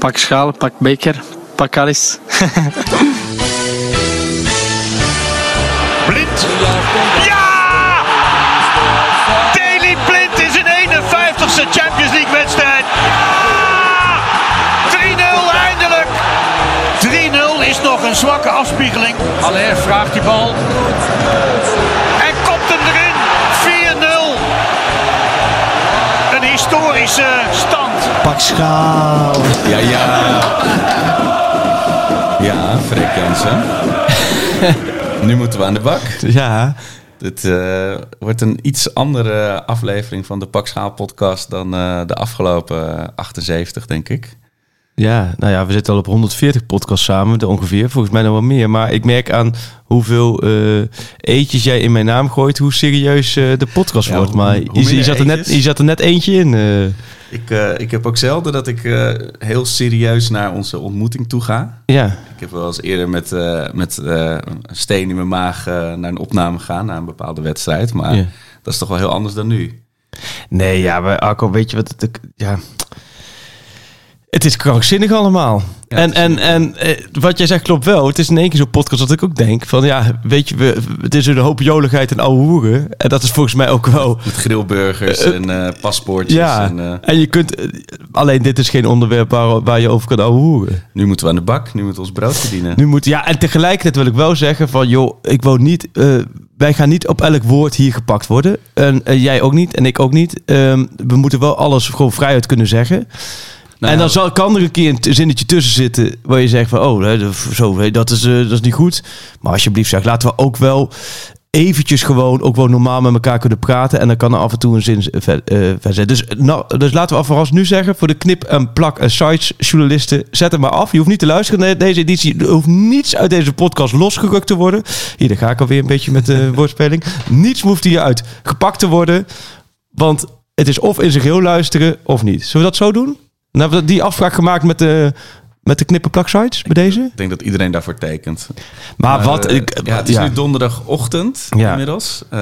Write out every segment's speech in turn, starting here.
Pak schaal, pak beker, pak alles. Blind. Ja! Daley Blind is een 51ste Champions League wedstrijd. Ja! 3-0 eindelijk. 3-0 is nog een zwakke afspiegeling. Allaire vraagt die bal. En kopt hem erin. 4-0. Een historische. Pak schaal. Ja, ja. Ja, Freek Jansen. nu moeten we aan de bak. Ja, Dit eh, wordt een iets andere aflevering van de Pak Schaal podcast dan eh, de afgelopen 78, denk ik. ja, nou ja, we zitten al op 140 podcasts samen, de ongeveer. Volgens mij nog wel meer. Maar ik merk aan hoeveel eh eetjes jij in mijn naam gooit, hoe serieus de podcast Ja, wordt. Maar hoe je, zat er net, je zat er net eentje in. Ik, eh, ik heb ook zelden dat ik eh, heel serieus naar onze ontmoeting toe ga. ja, Ik heb wel eens eerder met, eh, met een steen in mijn maag naar een opname gegaan, naar een bepaalde wedstrijd. Maar Ja. dat is toch wel heel anders dan nu. Nee, ja, maar Arco, weet je wat het... Ja. Het is krankzinnig allemaal. Ja, en en, en eh, wat jij zegt klopt wel. Het is in één keer zo'n podcast dat ik ook denk van... Ja, weet je, we, het is een hoop joligheid en ouwe hoeren. En dat is volgens mij ook wel... Met grillburgers Eh, en eh, paspoortjes. Ja, En, en je kunt... Alleen dit is geen onderwerp waar, waar je over kan ouwe hoeren. nu moeten we aan de bak, nu moeten we ons brood verdienen. Nu moet, ja, en tegelijkertijd wil ik wel zeggen van... joh, ik wou niet... wij gaan niet op elk woord hier gepakt worden. En jij ook niet en ik ook niet. Ehm, we moeten wel alles gewoon vrijuit kunnen zeggen. Nou en dan zal, kan er een keer een zinnetje tussen zitten... waar je zegt van, oh, hè, zo, dat, is, eh, dat is niet goed. Maar alsjeblieft zeg, laten we ook wel eventjes gewoon... ook wel normaal met elkaar kunnen praten... en dan kan er af en toe een zin ver, eh, verzetten. Dus, nou, dus laten we alvast nu zeggen... voor de knip- en plak- en sites journalisten... zet hem maar af. Je hoeft niet te luisteren naar deze editie. Er hoeft niets uit deze podcast losgerukt te worden. Hier, daar ga ik alweer een beetje met de woordspeling. Niets hoeft hieruit gepakt te worden... Want het is of in zijn geheel luisteren of niet. Zullen we dat zo doen? We die afspraak gemaakt met de, met de knippenplak sites bij deze. Ik denk dat iedereen daarvoor tekent. Maar, Maar, wat... eh, ik, ja, het is ja. nu donderdagochtend Ja. inmiddels. Eh,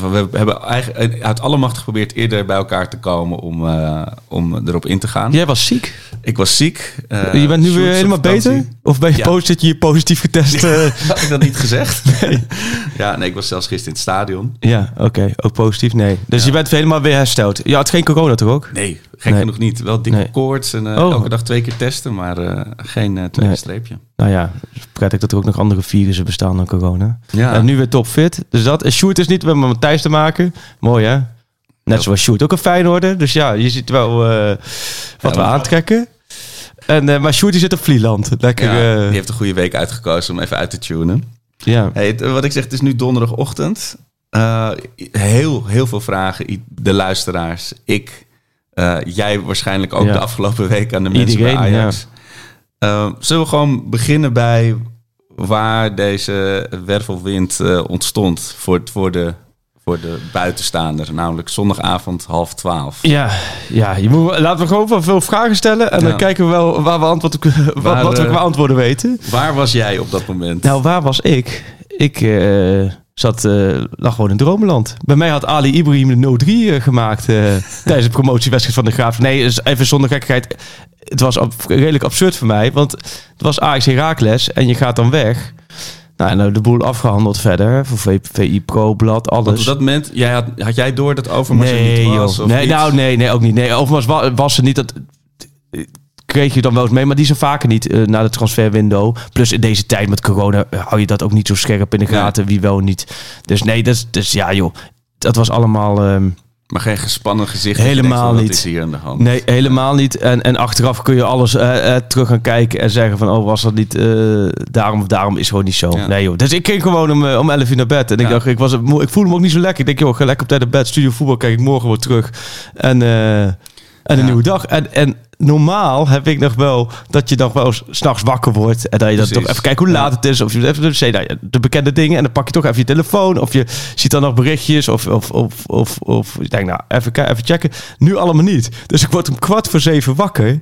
we hebben eigenlijk uit alle macht geprobeerd eerder bij elkaar te komen om, eh, om erop in te gaan. Jij was ziek. Ik was ziek. eh, je bent nu weer helemaal beter? Of ben je Ja. zit je hier positief getest? eh? Had ik dat niet gezegd? ja, nee, ik was zelfs gisteren in het stadion. ja, oké. Ook positief? Nee. Dus je bent helemaal weer hersteld. Je had geen corona toch ook? Nee, gek Nee. genoeg niet. Wel dikke Nee. koorts en eh, Oh. elke dag twee keer testen, maar eh, geen eh, tweede Nee. streepje. Nou ja, prettig dat er ook nog andere virussen bestaan dan corona. Ja. En nu weer topfit. Dus dat. En Sjoerd is niet, met Matthijs te maken. Mooi hè? Net zoals Sjoerd ook een fijn orde. Dus ja, je ziet wel eh, wat Ja, we aantrekken. En, maar Sjoerd die zit op Vlieland. Lekker. Ja, die heeft een goede week uitgekozen om even uit te tunen. ja. Hey, het- wat ik zeg, het is nu donderdagochtend. Heel, heel veel vragen. De luisteraars, ik, eh, jij waarschijnlijk ook Ja. de afgelopen week aan de mensen Iedereen, bij Ajax. Eh, zullen we gewoon beginnen bij waar deze wervelwind eh, ontstond voor, voor, de, voor de buitenstaander? Namelijk zondagavond half twaalf. Ja, ja je moet, laten we gewoon wel veel vragen stellen. En Ja. dan kijken we wel waar we antwoord, wat, Waar, wat we eh, qua antwoorden weten. Waar was jij op dat moment? Nou, waar was ik? Ik zat, eh lag gewoon in dromenland. Bij mij had Ali Ibrahim de 0-3 eh, gemaakt eh, tijdens de promotiewedstrijd van de Graaf. Nee, dus even zonder gekkigheid. Het was ab- redelijk absurd voor mij, want het was Ajax Heracles en je gaat dan weg. Nou, en nou de boel afgehandeld verder voor VI Pro, Blad, Want alles. op dat moment, jij had, had jij door dat Overmars er Nee, niet was? joh. Nee, nou, nee, nee, ook niet. Nee, Overmars wa- was er niet. Dat kreeg je dan wel eens mee, maar die zijn vaker niet eh, na de transferwindow. Plus in deze tijd met corona eh, hou je dat ook niet zo scherp in de gaten, wie wel niet. Dus nee, dat is, dus ja, joh. Dat was allemaal. ehm, Maar geen gespannen gezicht. Helemaal denkt, niet. Hier aan de hand? nee, helemaal niet. En, en achteraf kun je alles eh, terug gaan kijken en zeggen van, oh, was dat niet daarom of daarom is gewoon niet zo. Ja. Nee, joh. Dus ik ging gewoon om, om 11 uur naar bed. En ik dacht, ik, was, ik voelde me ook niet zo lekker. Ik denk, joh, ga lekker op tijd naar bed. Studio voetbal kijk ik morgen weer terug. En, en een nieuwe dag. En, en normaal heb ik nog wel dat je nog wel eens 's nachts wakker wordt. En dat je dan Precies. toch even kijkt hoe laat het is. Of je even de, nou de bekende dingen. En dan pak je toch even je telefoon. Of je ziet dan nog berichtjes. Of, of, of, of, of je denkt, nou, even, even checken. Nu allemaal niet. Dus ik word om kwart voor zeven wakker.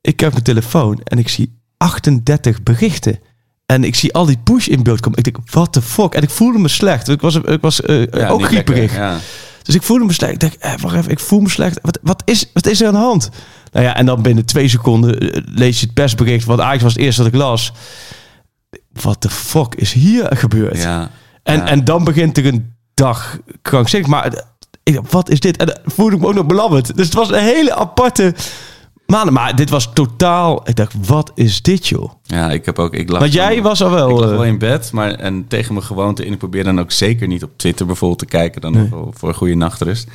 Ik heb mijn telefoon en ik zie 38 berichten. En ik zie al die push in beeld komen. Ik denk, what the fuck? En ik voelde me slecht. Ik was, ik was eh, Ja, ook grieperig. lekker, Ja. Dus ik voelde me slecht. Ik denk, eh, wacht even, ik voel me slecht. Wat, wat, is, wat is er aan de hand? Nou ja, en dan binnen twee seconden eh, lees je het persbericht. Want Ajax was het eerste dat ik las. Wat de fuck is hier gebeurd? Ja. En, Ja. en dan begint er een dag krankzinnig. Maar eh, ik dacht, wat is dit? En voelde ik me ook nog belabberd. Dus het was een hele aparte maand. Maar dit was totaal... Ik dacht, wat is dit, joh? Ja, ik heb ook. Ik lag Want jij was al wel... Ik lag eh, wel in bed, maar en tegen mijn gewoonte in. Ik probeer dan ook zeker niet op Twitter bijvoorbeeld te kijken. Dan Nee. voor een goede nachtrust.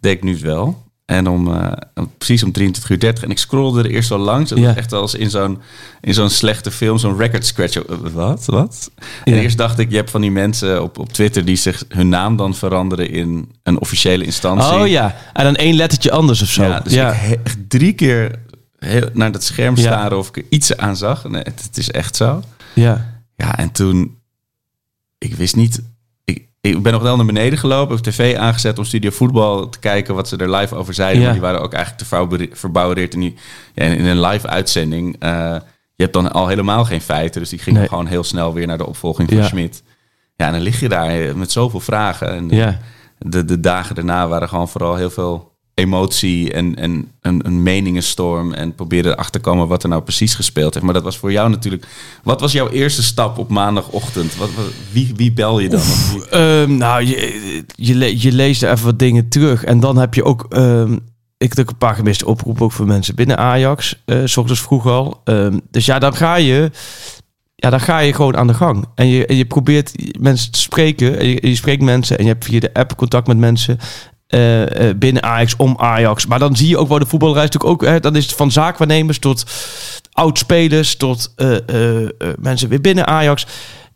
Deed ik nu wel. En om, eh, precies om 23 uur 30. En ik scrollde er eerst wel langs. Het Ja. was echt als in zo'n, in zo'n slechte film, zo'n record scratch. Eh, Wat? Wat? En eerst dacht ik, je hebt van die mensen op, op Twitter die zich hun naam dan veranderen in een officiële instantie. Oh ja, en dan één lettertje anders of zo. Ja, dus ja. ik echt drie keer heel naar dat scherm staren of ik er iets aan zag. Nee, het, het is echt zo. ja. Ja, en toen... Ik wist niet... Ik, ben nog wel naar beneden gelopen, heb tv aangezet om Studio Voetbal te kijken wat ze er live over zeiden. Ja. Maar die waren ook eigenlijk te verbouwere- verbouwereerd in, die, ja, in een live uitzending. eh, je hebt dan al helemaal geen feiten, dus die gingen Nee. gewoon heel snel weer naar de opvolging van Ja. Schmid. Ja, en dan lig je daar eh, met zoveel vragen. En de, de dagen daarna waren gewoon vooral heel veel emotie en, en een, een meningenstorm. En proberen erachter te komen wat er nou precies gespeeld heeft. Maar dat was voor jou natuurlijk... Wat was jouw eerste stap op maandagochtend? Wat, wie, wie bel je dan? Ehm, nou, je, je, le- je leest er even wat dingen terug. En dan heb je ook... ehm, ik heb een paar gemiste oproepen ook voor mensen binnen Ajax. eh, s ochtends vroeg al. Ehm, dus ja, dan ga je... Ja, dan ga je gewoon aan de gang. En je, en je probeert mensen te spreken. En je spreekt mensen. En je hebt via de app contact met mensen. Eh, eh, binnen Ajax, om Ajax. Maar dan zie je ook wel de voetbalreis natuurlijk ook. Hè, dan is het van zaakwaarnemers tot oud-spelers. Tot eh, mensen weer binnen Ajax.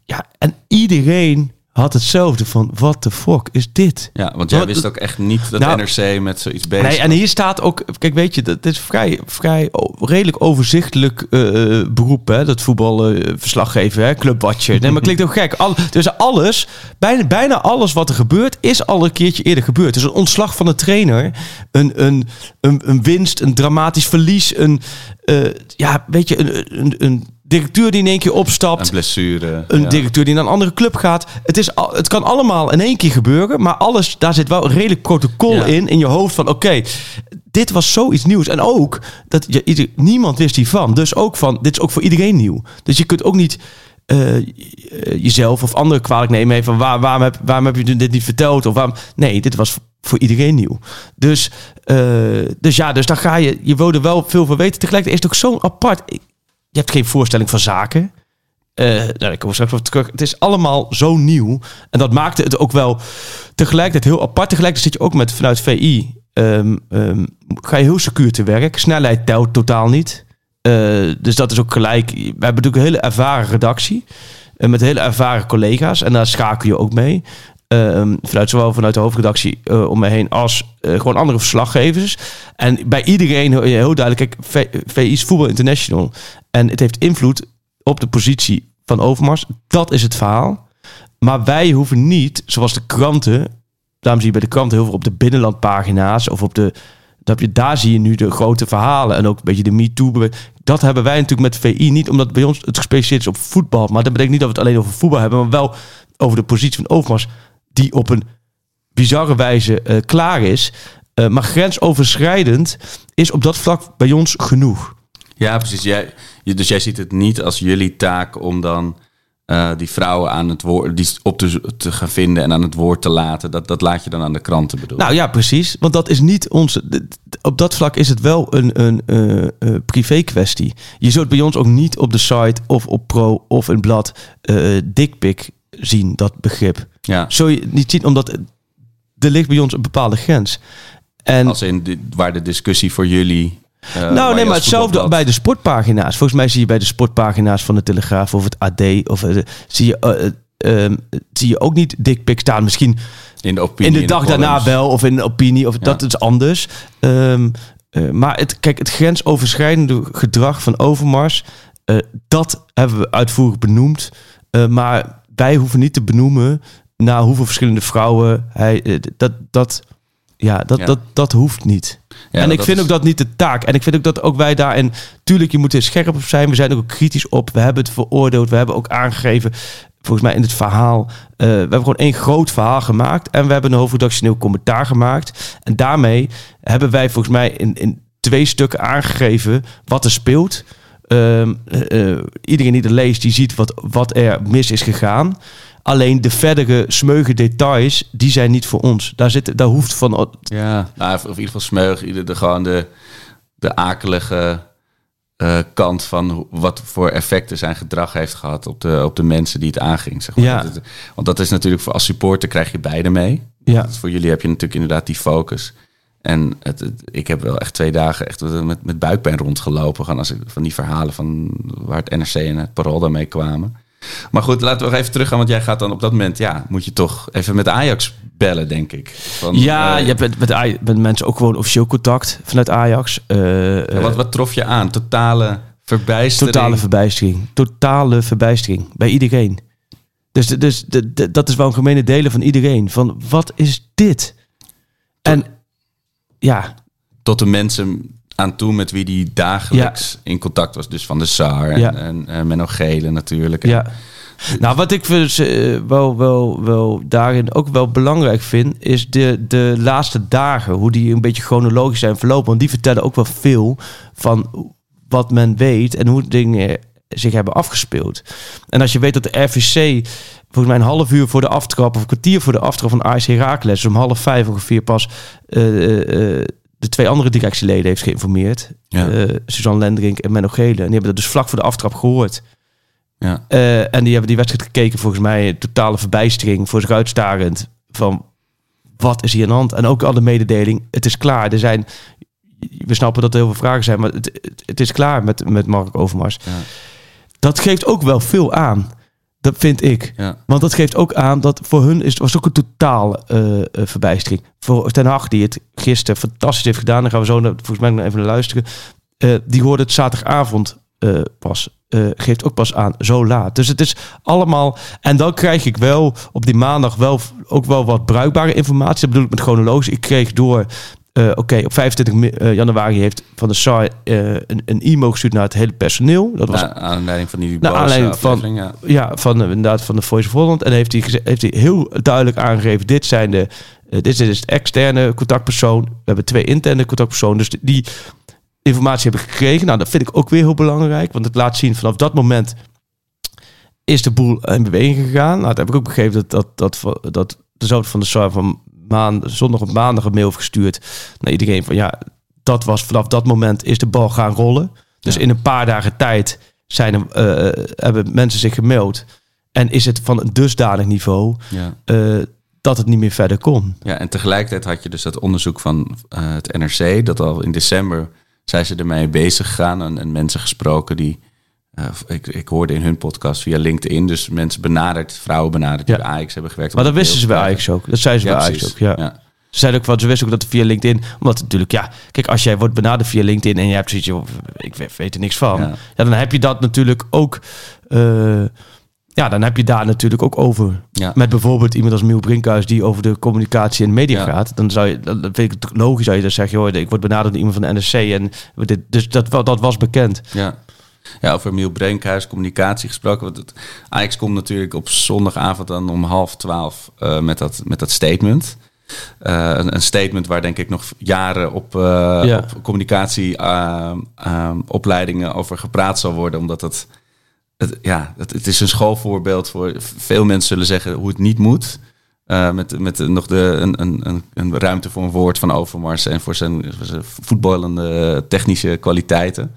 Ja, en iedereen had hetzelfde van, what the fuck is dit? Ja, want jij Wat- wist ook echt niet dat Nou, NRC met zoiets bezig Nee, en hier staat ook, kijk, weet je, dat is vrij, vrij redelijk overzichtelijk eh, beroep, hè, dat voetbalverslaggever, hè, clubwatcher. Nee, maar klinkt ook gek. Al, dus alles, bijna, bijna alles wat er gebeurt, is al een keertje eerder gebeurd. Dus een ontslag van de trainer, een, een, een, een winst, een dramatisch verlies, een, eh, ja, weet je, een, een, een directeur die in één keer opstapt. Een blessure. Een ja. directeur die naar een andere club gaat. Het, is, al- het kan allemaal in één keer gebeuren. Maar alles, daar zit wel een redelijk protocol Ja. in. In je hoofd van oké, dit was zoiets nieuws. En ook, dat je, ieder- niemand wist hiervan. Dus ook van, dit is ook voor iedereen nieuw. Dus je kunt ook niet eh, jezelf of anderen kwalijk nemen. Van waar, waarom, heb, waarom heb je dit niet verteld? Of waarom, nee, dit was voor iedereen nieuw. Dus, eh, dus ja, dus dan ga je, je wil er wel veel van weten. Tegelijkertijd is het ook zo apart. Je hebt geen voorstelling van zaken. Eh nou, ik straks terug. Het is allemaal zo nieuw. En dat maakte het ook wel tegelijkertijd heel apart. Tegelijkertijd zit je ook met vanuit VI. ehm, ehm, ga je heel secuur te werk. Snelheid telt totaal niet. Eh, dus dat is ook gelijk. We hebben natuurlijk een hele ervaren redactie. eh, met hele ervaren collega's. En daar schakel je ook mee. Ehm, vanuit zowel vanuit de hoofdredactie eh, om me heen als eh, gewoon andere verslaggevers. En bij iedereen heel, heel duidelijk. Kijk, VI is Voetbal International. En het heeft invloed op de positie van Overmars. Dat is het verhaal. Maar wij hoeven niet, zoals de kranten... Daarom zie je bij de kranten heel veel op de binnenlandpagina's... of op de... Dat je, daar zie je nu de grote verhalen. En ook een beetje de MeToo. Dat hebben wij natuurlijk met VI niet. Omdat bij ons het gespecialiseerd is op voetbal. Maar dat betekent niet dat we het alleen over voetbal hebben. Maar wel over de positie van Overmars. Die op een bizarre wijze eh, klaar is. Eh, maar grensoverschrijdend is op dat vlak bij ons genoeg. Ja, precies. Jij, dus jij ziet het niet als jullie taak om dan eh, die vrouwen aan het woord die op te, te gaan vinden en aan het woord te laten. Dat, dat laat je dan aan de kranten bedoelen. Nou ja, precies. Want dat is niet onze. d- Op dat vlak is het wel een, een eh, privé kwestie. Je zult bij ons ook niet op de site of op Pro of in blad eh dikpik zien, dat begrip. ja, Zul je niet zien, omdat er ligt bij ons een bepaalde grens. En als in de, waar de discussie voor jullie. eh, nou, nee, maar hetzelfde bij de sportpagina's. Volgens mij zie je bij de sportpagina's van de Telegraaf of het AD of eh, zie je. eh, eh, ehm, zie je ook niet dikpik staan. Misschien in de opinie. in de dag daarna wel, of in de opinie, of dat is anders. Ehm, eh, maar het, kijk, het grensoverschrijdende gedrag van Overmars, dat hebben we uitvoerig benoemd. Maar wij hoeven niet te benoemen naar hoeveel verschillende vrouwen hij. eh, dat, dat, ja, dat, Ja. Dat, dat hoeft niet. Ja, en ik vind is- ook dat niet de taak. En ik vind ook dat ook wij daarin... Tuurlijk, je moet er scherp op zijn. We zijn ook kritisch op. We hebben het veroordeeld. We hebben ook aangegeven... Volgens mij in het verhaal... eh, we hebben gewoon één groot verhaal gemaakt. En we hebben een hoofdredactioneel commentaar gemaakt. En daarmee hebben wij volgens mij in, in twee stukken aangegeven wat er speelt. Ehm, eh, eh, iedereen die er leest, die ziet wat, wat er mis is gegaan. Alleen de verdere smeugen details, die zijn niet voor ons. Daar, zit, daar hoeft van... Ja, nou, of in ieder geval smeug. ieder De, gewoon de, de akelige eh, kant van wat voor effecten zijn gedrag heeft gehad op de, op de mensen die het aanging. Zeg maar. Ja. Want dat is natuurlijk voor als supporter krijg je beide mee. Ja. Voor jullie heb je natuurlijk inderdaad die focus. En het, het- ik heb wel echt twee dagen echt met, met buikpijn rondgelopen. Gewoon als ik, van die verhalen van waar het NRC en het Parool daarmee kwamen. Maar goed, laten we nog even teruggaan. Want jij gaat dan op dat moment, ja, moet je toch even met Ajax bellen, denk ik. Van, Ja, eh, je hebt met, met, mensen ook gewoon officieel contact vanuit Ajax. Eh, eh, wat, wat trof je aan? Totale verbijstering? Totale verbijstering. Totale verbijstering. Bij iedereen. Dus, dus dat is wel een gemene delen van iedereen. Van wat is dit? En ja, Tot de mensen aan toe met wie die dagelijks in contact was. Dus van de Saar en, Ja. en, en Menno Gele natuurlijk. ja. Nou, wat ik dus, eh, wel, wel, wel daarin ook wel belangrijk vind, is de, de laatste dagen, hoe die een beetje chronologisch zijn verlopen. Want die vertellen ook wel veel van wat men weet en hoe dingen zich hebben afgespeeld. En als je weet dat de RVC volgens mij een half uur voor de aftrap of een kwartier voor de aftrap van AS Heracles, dus om half vijf ongeveer pas eh, eh, eh, de twee andere directieleden heeft geïnformeerd. Ja. Eh, Suzanne Lendrink en Menno Gele. En die hebben dat dus vlak voor de aftrap gehoord. Ja. En die hebben die wedstrijd gekeken, volgens mij, totale verbijstering, voor zich uitstarend. Van wat is hier aan de hand? En ook al de mededeling: het is klaar. Er zijn, we snappen dat er heel veel vragen zijn, maar het, het, het is klaar met, met Mark Overmars. Ja. Dat geeft ook wel veel aan. Dat vind ik. Ja. Want dat geeft ook aan dat voor hun is, was ook een totale eh, eh, verbijstering. Voor Ten Hag, die het gisteren fantastisch heeft gedaan, daar gaan we zo naar, volgens mij nog even naar luisteren. Eh, die hoorde het zaterdagavond eh, pas. geeft ook pas aan, zo laat. Dus het is allemaal. En dan krijg ik wel op die maandag wel ook wel wat bruikbare informatie. Dat bedoel ik met chronologisch. Ik kreeg door. Eh, Oké, op 25 mi- eh, januari heeft Van der Sar eh, een, een e-mail gestuurd naar het hele personeel. Dat was Naar aanleiding van die Naar aanleiding van- ja. ja, van inderdaad van de Voice of Holland. En heeft hij, heeft hij heel duidelijk aangegeven: dit zijn de. dit is het externe contactpersoon. We hebben twee interne contactpersonen. Dus die informatie heb ik gekregen. Nou, dat vind ik ook weer heel belangrijk. Want het laat zien vanaf dat moment is de boel in beweging gegaan. Nou, dat heb ik ook begrepen dat, dat, dat, dat de van de Sar van maand, zondag op maandag een mail gestuurd naar iedereen van ja, dat was vanaf dat moment is de bal gaan rollen. Dus Ja. in een paar dagen tijd zijn er, eh, hebben mensen zich gemaild. En is het van een dusdanig niveau Ja. eh, dat het niet meer verder kon. ja, en tegelijkertijd had je dus dat onderzoek van eh, het NRC. Dat al in december zijn ze ermee bezig gegaan. En, en mensen gesproken die... eh, ik, ik hoorde in hun podcast via LinkedIn. Dus mensen benaderd, vrouwen benaderd die Ja. bij Ajax hebben gewerkt. Maar dat wisten ze bij Ajax ook. Dat zei ze krijgen. bij Ja, Ajax ook. Ja. Ja. Ze zeiden ook van, ze wisten ook dat via LinkedIn. Omdat natuurlijk, ja, kijk, als jij wordt benaderd via LinkedIn en je hebt zoiets, ik weet, er niks van. Ja. Ja. dan heb je dat natuurlijk ook. eh, ja, dan heb je daar natuurlijk ook over. Ja. Met bijvoorbeeld iemand als Miel Brinkhuis die over de communicatie en media Ja. gaat. Dan zou je, dan vind ik het logisch dat je dan zegt, joh, ik word benaderd door iemand van de NSC. En dit, dus dat, dat was bekend. Ja. Ja, over Miel Brenkhuis, communicatie gesproken. Want het, Ajax komt natuurlijk op zondagavond dan om half twaalf eh, met, dat, met dat statement. Eh, een, een statement waar denk ik nog jaren op, eh, Ja. op communicatieopleidingen over gepraat zal worden. Omdat het, het, ja, het, het is een schoolvoorbeeld voor veel mensen zullen zeggen hoe het niet moet. Met met nog de, een, een, een, ruimte voor een woord van Overmars en voor zijn, voor zijn voetballende technische kwaliteiten.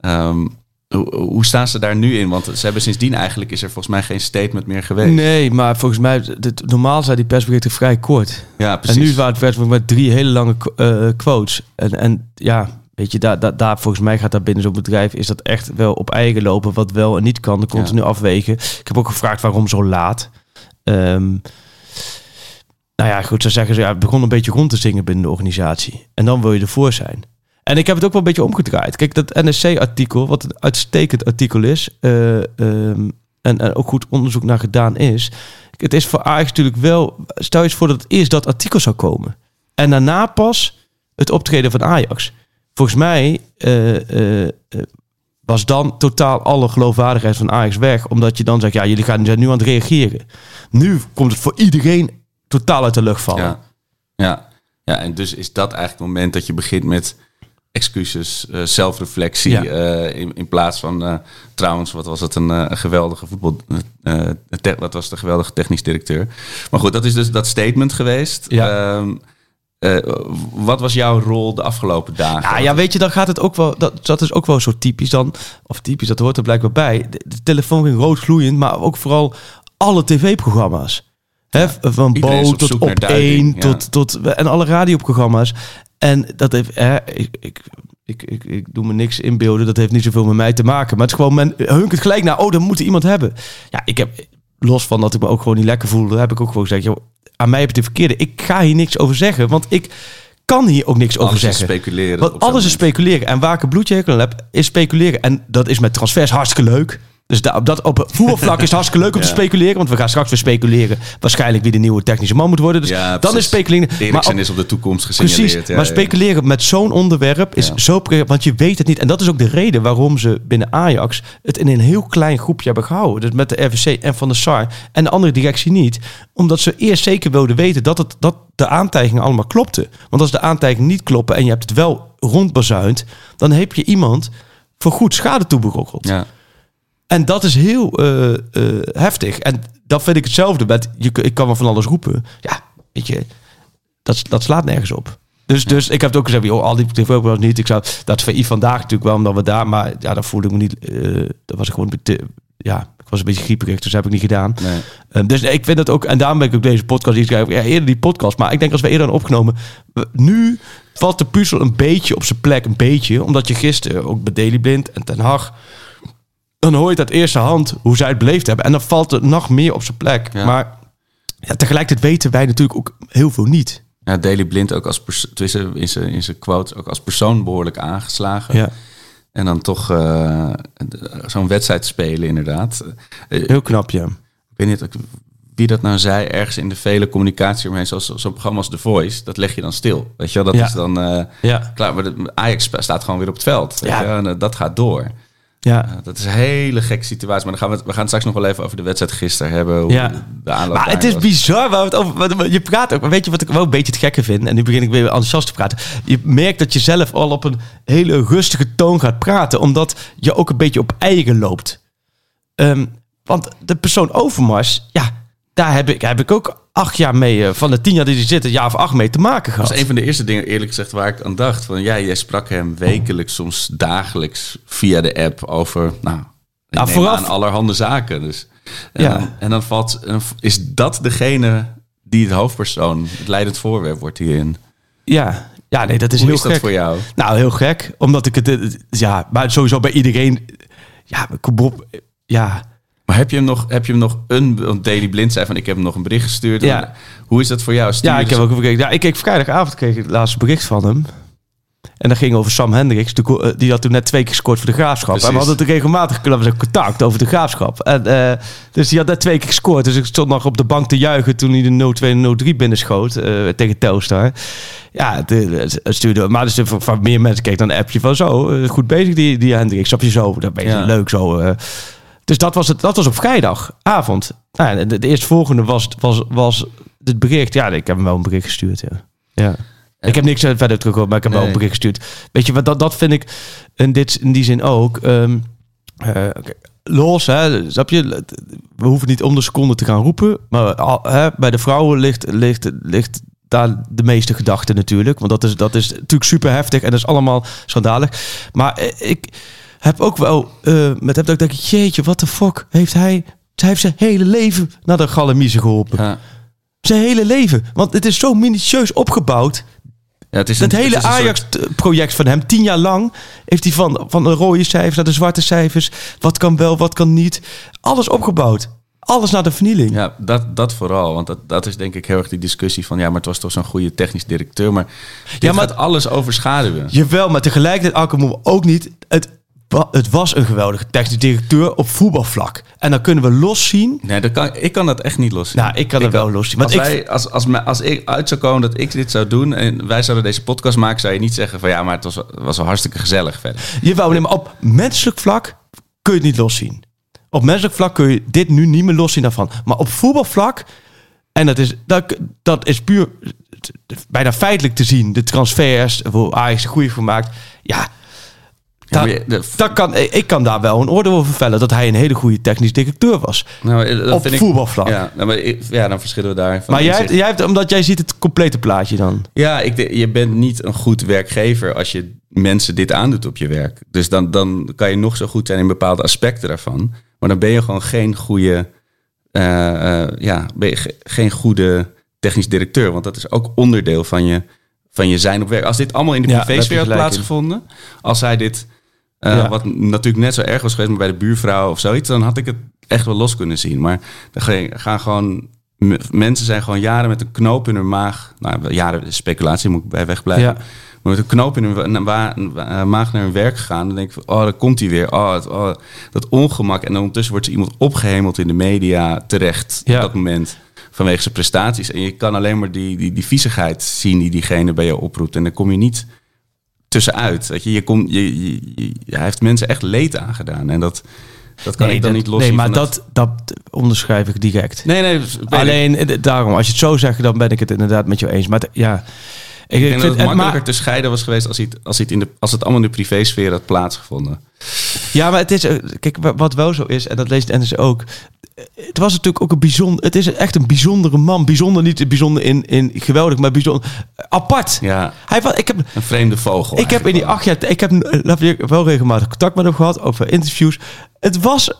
Ehm, hoe, staan ze daar nu in? Want ze hebben sindsdien eigenlijk is er volgens mij geen statement meer geweest. Nee, maar volgens mij, dit, normaal zijn die persberichten vrij kort. Ja, precies. En nu waren het werd met drie hele lange eh, quotes. En, en ja, weet je, daar, daar, daar volgens mij gaat dat binnen zo'n bedrijf... is dat echt wel op eigen lopen, wat wel en niet kan. De continu afwegen. Ik heb ook gevraagd waarom zo laat. Ehm, nou ja, goed, ze zeggen ze, ja, het begon een beetje rond te zingen binnen de organisatie. En dan wil je ervoor zijn. En ik heb het ook wel een beetje omgedraaid. Kijk, dat NSC-artikel, wat een uitstekend artikel is... eh, ehm, en, en ook goed onderzoek naar gedaan is... Het is voor Ajax natuurlijk wel... Stel je eens voor dat het eerst dat artikel zou komen. En daarna pas het optreden van Ajax. Volgens mij eh, eh, was dan totaal alle geloofwaardigheid van Ajax weg. Omdat je dan zegt, ja, jullie gaan nu aan het reageren. Nu komt het voor iedereen totaal uit de lucht vallen. Ja. Ja. ja, en dus is dat eigenlijk het moment dat je begint met excuses, eh, zelfreflectie. Ja. eh, in, in plaats van, eh, trouwens, wat was het, een, geweldige voetbal... te- wat was de geweldige technisch directeur. Maar goed, dat is dus dat statement geweest. Ja. Ehm, eh, wat was jouw rol de afgelopen dagen? Nou ja, weet je, dan gaat het ook wel. Dat, dat is ook wel zo typisch dan. Of typisch, dat hoort er blijkbaar bij. De, de telefoon ging rood gloeiend, maar ook vooral alle tv-programma's. Van Bo tot op één, ja. tot, tot en alle radioprogramma's. En dat heeft, hè, ik, ik, ik, ik, ik doe me niks inbeelden, dat heeft niet zoveel met mij te maken. Maar het is gewoon, men hunkert gelijk naar, oh, dan moet iemand hebben. Ja, ik heb, los van dat ik me ook gewoon niet lekker voelde, heb ik ook gewoon gezegd, joh, aan mij heb je de verkeerde. Ik ga hier niks over zeggen, want ik kan hier ook niks over Alles is zeggen. speculeren. Want alles is speculeren. En waar ik een bloedje hekel heb, is speculeren. En dat is met transfers hartstikke leuk. Dus da- op, dat, op voetbalvlak is het hartstikke leuk om te speculeren. Want we gaan straks weer speculeren. Waarschijnlijk wie de nieuwe technische man moet worden. Dus Ja, dan is speculeren. Maar Eriksen op- is op de toekomst gesignaleerd. Precies, ja, maar speculeren met zo'n onderwerp is zo... Want je weet het niet. En dat is ook de reden waarom ze binnen Ajax... het in een heel klein groepje hebben gehouden. Dus met de RVC en Van der Sar. En de andere directie niet. Omdat ze eerst zeker wilden weten dat, het, dat de aantijgingen allemaal klopten. Want als de aantijgingen niet kloppen... en je hebt het wel rondbazuind... dan heb je iemand voor goed schade toeberokkeld. Ja. En dat is heel eh, eh, heftig. En dat vind ik hetzelfde met, je, ik kan wel van alles roepen. Ja, weet je, dat, dat slaat nergens op. Dus, dus ik heb het ook gezegd, joh, al die tv-programma's niet. Ik zou, dat VI vandaag natuurlijk wel, omdat we daar, maar ja, dat voelde ik me niet, eh, dat was ik gewoon, te- ja, ik was een beetje grieperig, dus dat heb ik niet gedaan. Nee. Eh, dus nee, ik vind het ook, en daarom ben ik ook deze podcast iets schrijven. Ja, eerder die podcast, maar ik denk als we eerder hadden opgenomen, nu valt de puzzel een beetje op zijn plek, een beetje, omdat je gisteren ook bij Daily Blind en Ten Hag, dan hoor je het uit eerste hand hoe zij het beleefd hebben. En dan valt het nog meer op zijn plek. Ja. Maar ja, tegelijkertijd weten wij natuurlijk ook heel veel niet. Ja, Daily Blind ook als tussen in zijn in zijn quotes ook als persoon behoorlijk aangeslagen. Ja, En dan toch eh, zo'n wedstrijd spelen, inderdaad. Eh, heel knap, ja. ik weet niet wie dat nou zei, ergens in de vele communicatie omheen, zoals zo'n programma als The Voice, dat leg je dan stil. Weet je wel, dat Ja. is dan eh, Ja, klaar. Maar Ajax staat gewoon weer op het veld. Weet Ja. en dat gaat door. Ja. Ja, dat is een hele gekke situatie. Maar dan gaan we, het- we gaan het straks nog wel even over de wedstrijd gisteren hebben. Hoe Ja. de aanloop Maar het is was. bizar waar we het over. Je praat ook. maar Weet je wat ik wel een beetje het gekke vind? En nu begin ik weer enthousiast te praten. Je merkt dat je zelf al op een hele rustige toon gaat praten, omdat je ook een beetje op eigen loopt. Ehm, want de persoon Overmars, ja, daar heb ik, heb ik ook acht jaar mee, eh, van de tien jaar die er zitten, een jaar of acht mee te maken gehad. Dat is een van de eerste dingen, eerlijk gezegd, waar ik aan dacht. Van, ja, jij sprak hem wekelijks, soms dagelijks via de app over, nou, neem vooraf- aan allerhande zaken. Dus, en, Ja. en dan valt, is dat degene die het hoofdpersoon, het leidend voorwerp wordt hierin. Ja, ja nee, dat is Hoe heel is dat gek. voor jou? Nou, heel gek. Omdat ik het... eh, Ja, maar sowieso bij iedereen... Ja, op. Ja, Maar heb je hem nog, heb je hem nog een, want Daily Blind zei van, ik heb hem nog een bericht gestuurd. Ja. Hoe is dat voor jou? Stuur ja ik heb dus- ook gekeken. Ja, ik keek vrijdagavond kreeg ik het laatste bericht van hem. En dat ging over Sam Hendricks. eh, Die had toen net twee keer gescoord voor de Graafschap. Precies. En we hadden het regelmatig contact over de Graafschap. En, eh, dus die had net twee keer gescoord. Dus ik stond nog op de bank te juichen toen hij de 0-2 en 0-3 binnenschoot eh, tegen Telstar. Ja, het, stuurde, maar dus van, meer mensen keek dan een appje van zo. goed bezig die, die Hendricks. Snap je zo? Dat ben je Ja. leuk zo. Dus dat was, het, dat was op vrijdagavond. Nou, de, de eerstvolgende was, was, was het bericht. Ja, ik heb hem wel een bericht gestuurd. Ja. ja. Ik heb niks verder teruggehoord, maar ik heb wel een bericht gestuurd. Weet je, wat dat, dat vind ik in, dit, in die zin ook. oké, los, hè, snap je? We hoeven niet om de seconde te gaan roepen. Maar hè, bij de vrouwen ligt, ligt, ligt daar de meeste gedachten natuurlijk. Want dat is, dat is natuurlijk super heftig en dat is allemaal schandalig. Maar eh, ik heb ook wel eh, met hem dat ik denk, jeetje, wat de fuck heeft hij... Hij heeft zijn hele leven naar de galamiezen geholpen. Ja. Zijn hele leven. Want het is zo minutieus opgebouwd. Ja, het is Dat een- hele Ajax-project van hem, tien jaar lang, heeft hij van, van de rode cijfers naar de zwarte cijfers. Wat kan wel, wat kan niet. Alles opgebouwd. Alles naar de vernieling. Ja, dat, dat vooral. Want dat, dat is denk ik heel erg die discussie van... ja, maar het was toch zo'n goede technisch directeur. Maar Ja, maar- gaat alles overschaduwen. Jawel, maar tegelijkertijd, Alke moet ook niet. Het, het was een geweldige technisch directeur op voetbalvlak. En dan kunnen we loszien. Nee, dat kan, ik kan dat echt niet loszien. Nou, ik kan het wel loszien. Want Als, ik, wij, als, als, als ik uit zou komen dat ik dit zou doen... en wij zouden deze podcast maken... zou je niet zeggen van... ja, maar het was, was wel hartstikke gezellig verder. Jawel, nee, maar op menselijk vlak kun je het niet loszien. Op menselijk vlak kun je dit nu niet meer loszien daarvan. Maar op voetbalvlak En dat is, dat, dat is puur bijna feitelijk te zien. De transfers, waar Ajax een goede voor maakt. Ja, Ja, dat, de- kan, ik kan daar wel een oordeel over vellen. Dat hij een hele goede technisch directeur was. Nou, eh, dat Op vind ik- voetbalvlak. Ja, nou, maar ik- ja, dan verschillen we daar. van maar jij, hebt- jij hebt, omdat jij ziet het complete plaatje dan. Ja, ik, je bent niet een goed werkgever als je mensen dit aandoet op je werk. Dus dan, dan kan je nog zo goed zijn in bepaalde aspecten daarvan. Maar dan ben je gewoon geen goede, eh, eh, ja, ben je ge- geen goede technisch directeur. Want dat is ook onderdeel van je, van je zijn op werk. Als dit allemaal in de Ja, privésfeer had gelijk in. plaatsgevonden. Als hij dit, eh, Ja. wat natuurlijk net zo erg was geweest, maar bij de buurvrouw of zoiets. Dan had ik het echt wel los kunnen zien. Maar dan gaan gewoon... Mensen zijn gewoon jaren met een knoop in hun maag. Nou, jaren speculatie moet ik bij wegblijven. Ja. Maar met een knoop in hun wa- maag naar hun werk gegaan. Dan denk ik van, oh, daar komt hij weer. Oh, het- oh, dat ongemak. En dan ondertussen wordt er iemand opgehemeld in de media terecht Ja. op dat moment. Vanwege zijn prestaties. En je kan alleen maar die, die, die viezigheid zien die diegene bij je oproept. En dan kom je niet tussenuit. Weet je, je komt, je, je, je- hij heeft mensen echt leed aangedaan. En dat, dat kan ik dan dat- niet los Nee, maar dat, dat onderschrijf ik direct. Nee, nee. ik. Alleen eh, daarom, als je het zo zegt, dan ben ik het inderdaad met jou eens. Maar ja, ik, denk dat het het makkelijker te scheiden was geweest als, het, als, het in de, als het allemaal in de privésfeer had plaatsgevonden. ja, maar het is, eh, kijk, wa- wat wel zo is, en dat leest Ennis ook. eh, Het was natuurlijk ook een bijzonder, het is echt een bijzondere man. Bijzonder niet bijzonder in, in geweldig, maar bijzonder apart. Ja, Hij was, ik heb, een vreemde vogel. ik heb in die acht jaar, ik heb eh, wel regelmatig contact met hem gehad over interviews. Het was,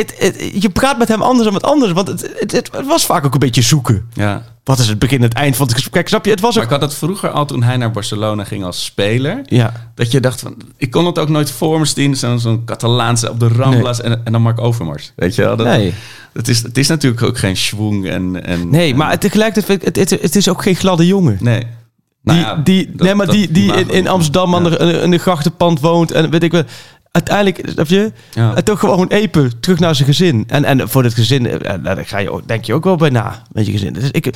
het, het, je praat met hem anders dan met anderen, want het, het, het was vaak ook een beetje zoeken. Ja. Wat is het begin en het eind van het gesprek? Snap je? Het was Maar ook. ik had het vroeger al toen hij naar Barcelona ging als speler. Ja. Dat je dacht van, ik kon het ook nooit voor me zien. Zo'n Catalaanse op de Ramblas en, en dan Mark Overmars. Weet je wel? Dat, Nee. Het, is, het is natuurlijk ook geen schwung en... en Nee, en- maar tegelijkertijd vind ik, het, het, het is ook geen gladde jongen. Nee. Nou Die, ja, die, dat- nee, maar dat die, die in. Amsterdam aan Ja. de, in de grachtenpand woont en weet ik wel. Uiteindelijk, snap je? Ja. En toch gewoon epen, terug naar zijn gezin. En, en voor het gezin, eh, daar ga je, ook- denk je ook wel bij na, met je gezin. Dus ik,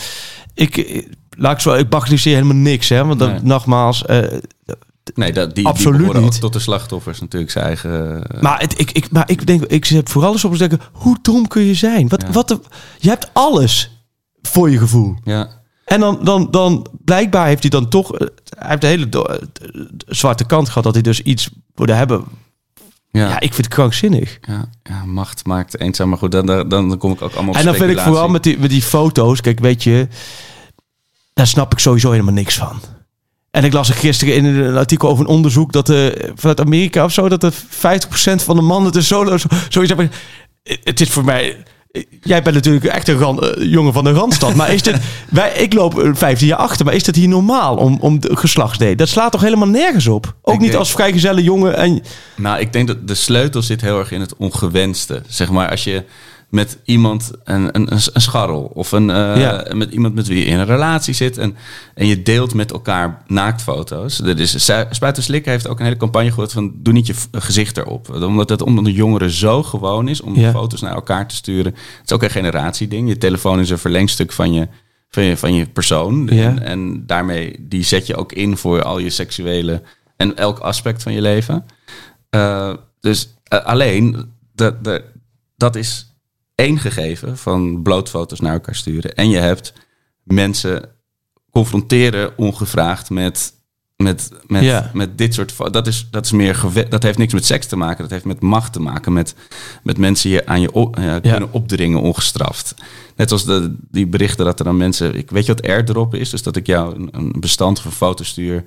ik, ik laat ik zo, ik bagatelliseer helemaal niks, hè. Want dat, Nee. nogmaals, eh, Nee, dat, die, Absoluut die niet. tot de slachtoffers natuurlijk zijn eigen... eh, maar, het, ik, ik, maar ik denk, ik zit vooral eens op te denken, hoe dom kun je zijn? Wat, Ja. wat de, je hebt alles voor je gevoel. ja. En dan, dan, dan blijkbaar heeft hij dan toch. Hij heeft de hele do- zwarte kant gehad dat hij dus iets wilde hebben. Ja. Ja, ik vind het krankzinnig. Ja, ja, macht maakt eenzaam. Maar goed, dan, dan, dan kom ik ook allemaal op en dan vind ik vooral met die, met die foto's. Kijk, weet je, daar snap ik sowieso helemaal niks van. En ik las er gisteren in een artikel over een onderzoek dat uh, vanuit Amerika of zo, dat er 50% van de mannen de solo zo, zoiets hebben. Het is voor mij. Jij bent natuurlijk echt een ran, uh, jongen van de Randstad. Maar is dit. Wij, ik loop 15 jaar achter. Maar is dat hier normaal om, om de geslachtsdate? Dat slaat toch helemaal nergens op? Ook Ik niet denk- als vrijgezelle jongen. En, Nou, ik denk dat de sleutel zit heel erg in het ongewenste. Zeg maar, als je met iemand, een, een, een, scharrel of een, uh, Ja. met iemand met wie je in een relatie zit en, en je deelt met elkaar naaktfoto's. Dat is, Spuiten Slikken heeft ook een hele campagne gehoord van doe niet je gezicht erop. Omdat het onder de jongeren zo gewoon is om Ja. foto's naar elkaar te sturen. Het is ook een generatieding. Je telefoon is een verlengstuk van je, van je, van je persoon. Ja. En, en daarmee die zet je ook in voor al je seksuele en elk aspect van je leven. Uh, dus uh, alleen, dat, dat, dat is één gegeven van blootfoto's naar elkaar sturen. En je hebt mensen confronteren ongevraagd met, met, met, Ja. met dit soort... Dat, is, dat, is meer dat heeft niks met seks te maken. Dat heeft met macht te maken. Met, met mensen je aan je op, ja, kunnen opdringen ongestraft. Net als de, die berichten dat er dan mensen... Ik weet je wat airdrop is? Dus dat ik jou een, een bestand van foto's stuur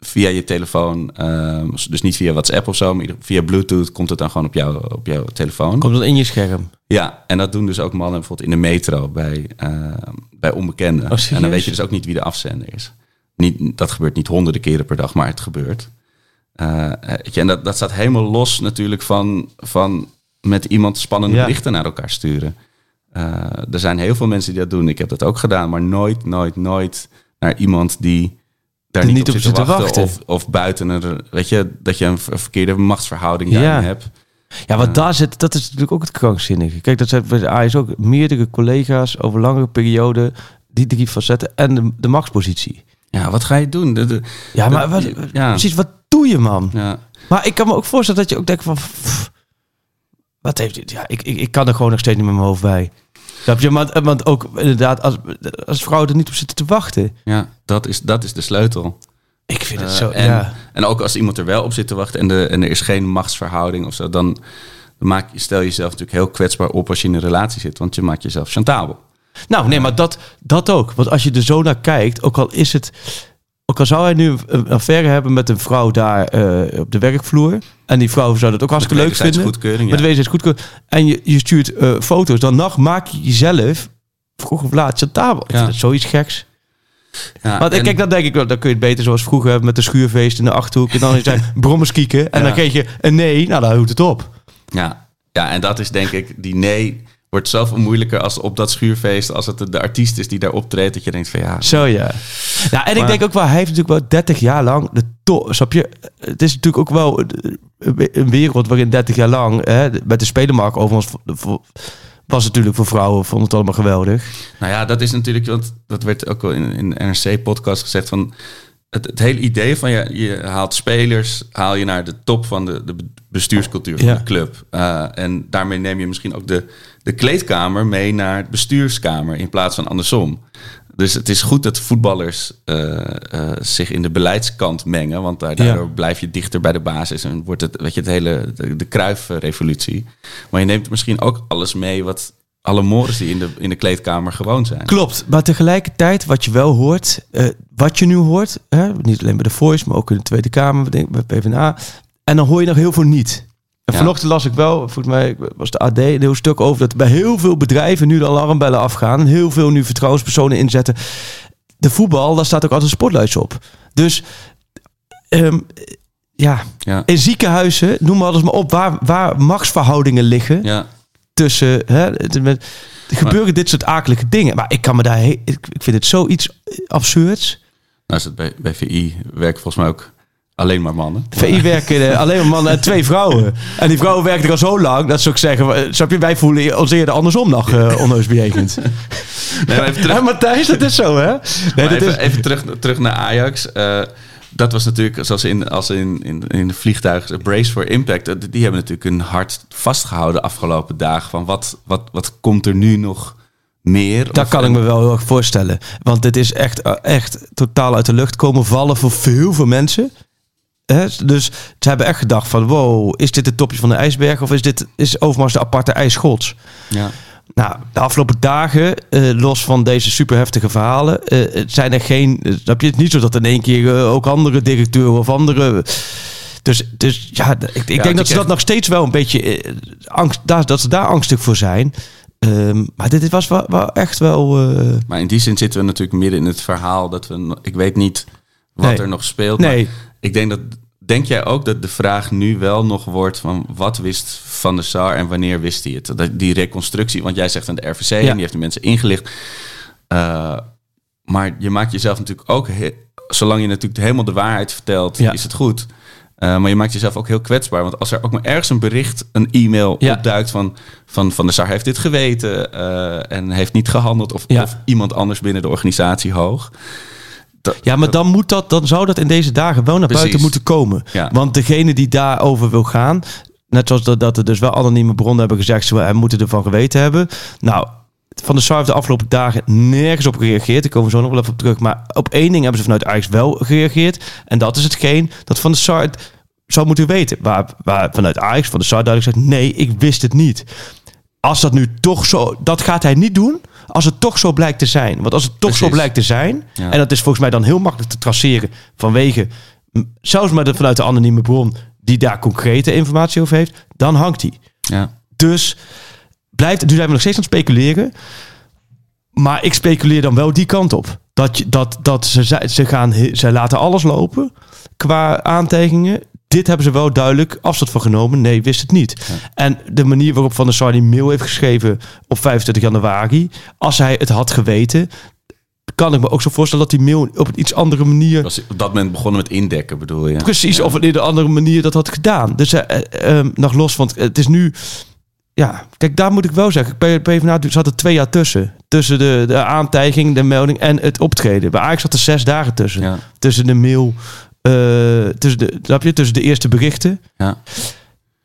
via je telefoon. ehm, dus niet via WhatsApp of zo, maar via Bluetooth komt het dan gewoon op, jou, op jouw telefoon. komt dat in je scherm? Ja, en dat doen dus ook mannen bijvoorbeeld in de metro bij, uh, bij onbekenden. Oh, en dan weet je dus ook niet wie de afzender is. Niet, dat gebeurt niet honderden keren per dag, maar het gebeurt. Uh, weet je, en dat, dat staat helemaal los natuurlijk van, van met iemand spannende Ja. berichten naar elkaar sturen. Uh, er zijn heel veel mensen die dat doen. Ik heb dat ook gedaan, maar nooit, nooit, nooit naar iemand die daar niet, niet op op zit te zit te wachten. wachten. Of, of buiten een, weet je, dat je een ver- verkeerde machtsverhouding Ja. daarin hebt. Ja, want daar zit, dat is natuurlijk ook het krankzinnige. Kijk, dat zijn bij de AIS ook meerdere collega's over langere perioden. Die drie facetten en de, de machtspositie. Ja, wat ga je doen? De, de- Ja, maar wat, Ja. precies, wat doe je, man? ja. Maar ik kan me ook voorstellen dat je ook denkt van... pff, wat heeft dit? Ja, ik, ik, ik kan er gewoon nog steeds niet met mijn hoofd bij. Snap je? Want, want ook inderdaad, als, als vrouwen er niet op zitten te wachten. Ja, dat is, dat is de sleutel. Ik vind het Eh, zo, en, ja. en ook als iemand er wel op zit te wachten en, de, en er is geen machtsverhouding of zo, dan, maak, je- stel je jezelf natuurlijk heel kwetsbaar op als je in een relatie zit, want je maakt jezelf chantabel. Nou, nee, maar dat, dat ook. Want als je er zo naar kijkt, ook al is het... Ook al zou hij nu een- affaire hebben met een vrouw daar eh, op de werkvloer... en die vrouw zou dat ook hartstikke leuk vinden... goedkeuring, Met ja. wederzijds goedkeuring. En je, je stuurt eh, foto's, dan nog maak je jezelf vroeg of laat. Ik Ja. het zoiets geks. Ja, Want en- kijk, dan denk ik, wel, dan kun je het beter zoals vroeger hebben met de schuurfeest in de Achterhoek. En dan zijn brommers kieken. En Ja. dan kreeg je een nee, nou dan houdt het op. Ja. ja, en dat is denk ik, die nee wordt zoveel moeilijker als op dat schuurfeest, als het de, de artiest is die daar optreedt, dat je denkt van ja, Zo ja. Nou, en ik denk ook wel, hij heeft natuurlijk wel 30 jaar lang de top. Snap je? Het is natuurlijk ook wel een- wereld waarin 30 jaar lang, hè, met de spelenmarkt overigens, voor- was natuurlijk voor vrouwen, vond het allemaal geweldig. Nou ja, dat is natuurlijk, want dat werd ook al in, in de NRC-podcast gezegd van het, het hele idee van je, je haalt spelers, haal je naar de top van de, de bestuurscultuur van Ja. de club. Eh, en daarmee neem je misschien ook de, de kleedkamer mee naar het bestuurskamer in plaats van andersom. Dus het is goed dat voetballers eh, eh, zich in de beleidskant mengen, want daar- daardoor blijf je dichter bij de basis en wordt het, weet je, het hele de, de Kruif-revolutie. Maar je neemt misschien ook alles mee wat alle mores die in de, in de kleedkamer gewoon zijn. Klopt, maar tegelijkertijd wat je wel hoort, eh, wat je nu hoort, hè, niet alleen bij de Voice, maar ook in de Tweede Kamer, bij PvdA. En dan hoor je nog heel veel niet. En Ja. vanochtend las ik wel, volgens mij was de AD een heel stuk over dat bij heel veel bedrijven nu de alarmbellen afgaan. En heel veel nu vertrouwenspersonen inzetten. De voetbal, daar staat ook altijd spotlights op. Dus ehm, ja, Ja. in ziekenhuizen, noem maar alles maar op, waar, waar machtsverhoudingen liggen Ja, tussen. Hè, het- met, gebeuren dit soort akelige dingen. Maar ik kan me daar. Ik, ik vind het zoiets absurds. nou is het bij, bij VI werken volgens mij ook alleen maar mannen. VI werken eh, alleen maar mannen en twee vrouwen. En die vrouwen werken er al zo lang dat ze ook zeggen: eh, Snap je, wij voelen ons eerder andersom nog uh, onheus bejegend. Nee, maar even terug, Ja, Matthijs, dat is zo, hè? Nee, even, is, even terug, terug naar Ajax. Eh, dat was natuurlijk, zoals in, als in, in, in de vliegtuigen, Brace for Impact. eh, Die hebben natuurlijk hun hart vastgehouden de afgelopen dagen. Van wat, wat, wat komt er nu nog meer? dat Of- kan ik me wel heel erg voorstellen. Want dit is echt, eh, echt totaal uit de lucht komen vallen voor heel veel mensen. Dus ze hebben echt gedacht van... wow, is dit het topje van de ijsberg... of is dit is Overmars de aparte ijsgods? Ja. Nou, de afgelopen dagen, eh, los van deze super heftige verhalen, eh, zijn er geen. eh, Snap je het niet zo dat in één keer ook andere directeuren of andere. Dus, dus ja, ik, ik denk dat ze echt- dat nog steeds wel een beetje angst, daar, dat ze daar angstig voor zijn. Ehm, maar dit, was wel, wel echt wel. Maar in die zin zitten we natuurlijk midden in het verhaal. Dat we, ik weet niet wat Nee. er nog speelt. Nee. Maar ik denk dat. Denk jij ook dat de vraag nu wel nog wordt van wat wist Van der Sar en wanneer wist hij het? Dat, die reconstructie, want jij zegt aan de RVC en die heeft de mensen ingelicht. Eh, maar je maakt jezelf natuurlijk ook, he- zolang je natuurlijk helemaal de waarheid vertelt, Ja. is het goed. Eh, maar je maakt jezelf ook heel kwetsbaar. Want als er ook maar ergens een bericht, een e-mail Ja. opduikt van, van Van der Sar heeft dit geweten eh, en heeft niet gehandeld. Of, Ja. of iemand anders binnen de organisatie hoog. Dat- ja, maar dan, moet dat, dan zou dat in deze dagen wel naar Precies. buiten moeten komen. Ja. Want degene die daarover wil gaan, net zoals dat, dat er dus wel anonieme bronnen hebben gezegd, ze we moeten ervan geweten hebben. Nou, Van der Sar heeft de afgelopen dagen nergens op gereageerd. Ik kom er zo nog wel even op terug. Maar op één ding hebben ze vanuit Ajax wel gereageerd. En dat is hetgeen dat Van der Sar zou moeten weten. Waar, waar vanuit Ajax Van der Sar duidelijk zegt, nee, ik wist het niet. Als dat nu toch zo... Dat gaat hij niet doen als het toch zo blijkt te zijn. Want als het toch zo blijkt te zijn... Ja. en dat is volgens mij dan heel makkelijk te traceren... vanwege, zelfs maar vanuit de anonieme bron... die daar concrete informatie over heeft... dan hangt hij. Ja. Dus blijft, nu zijn we nog steeds aan het speculeren. Maar ik speculeer dan wel die kant op. Dat, dat, dat ze, ze, gaan, ze laten alles lopen qua aantijgingen. Dit hebben ze wel duidelijk afstand van genomen. Nee, wist het niet. En de manier waarop Van der Sar die mail heeft geschreven op 25 januari. Als hij het had geweten, kan ik me ook zo voorstellen dat die mail op een iets andere manier Was op dat moment begonnen met indekken, bedoel je? Precies, of in een andere manier dat had gedaan. Dus eh, nog los, want het is nu... Ja, kijk, daar moet ik wel zeggen. Bij PvdA zat er twee jaar tussen. Tussen de, de aantijging, de melding en het optreden. Bij Ajax zat er zes dagen tussen. Ja. Tussen de mail, tussen, de, snap je? tussen de eerste berichten. Ja.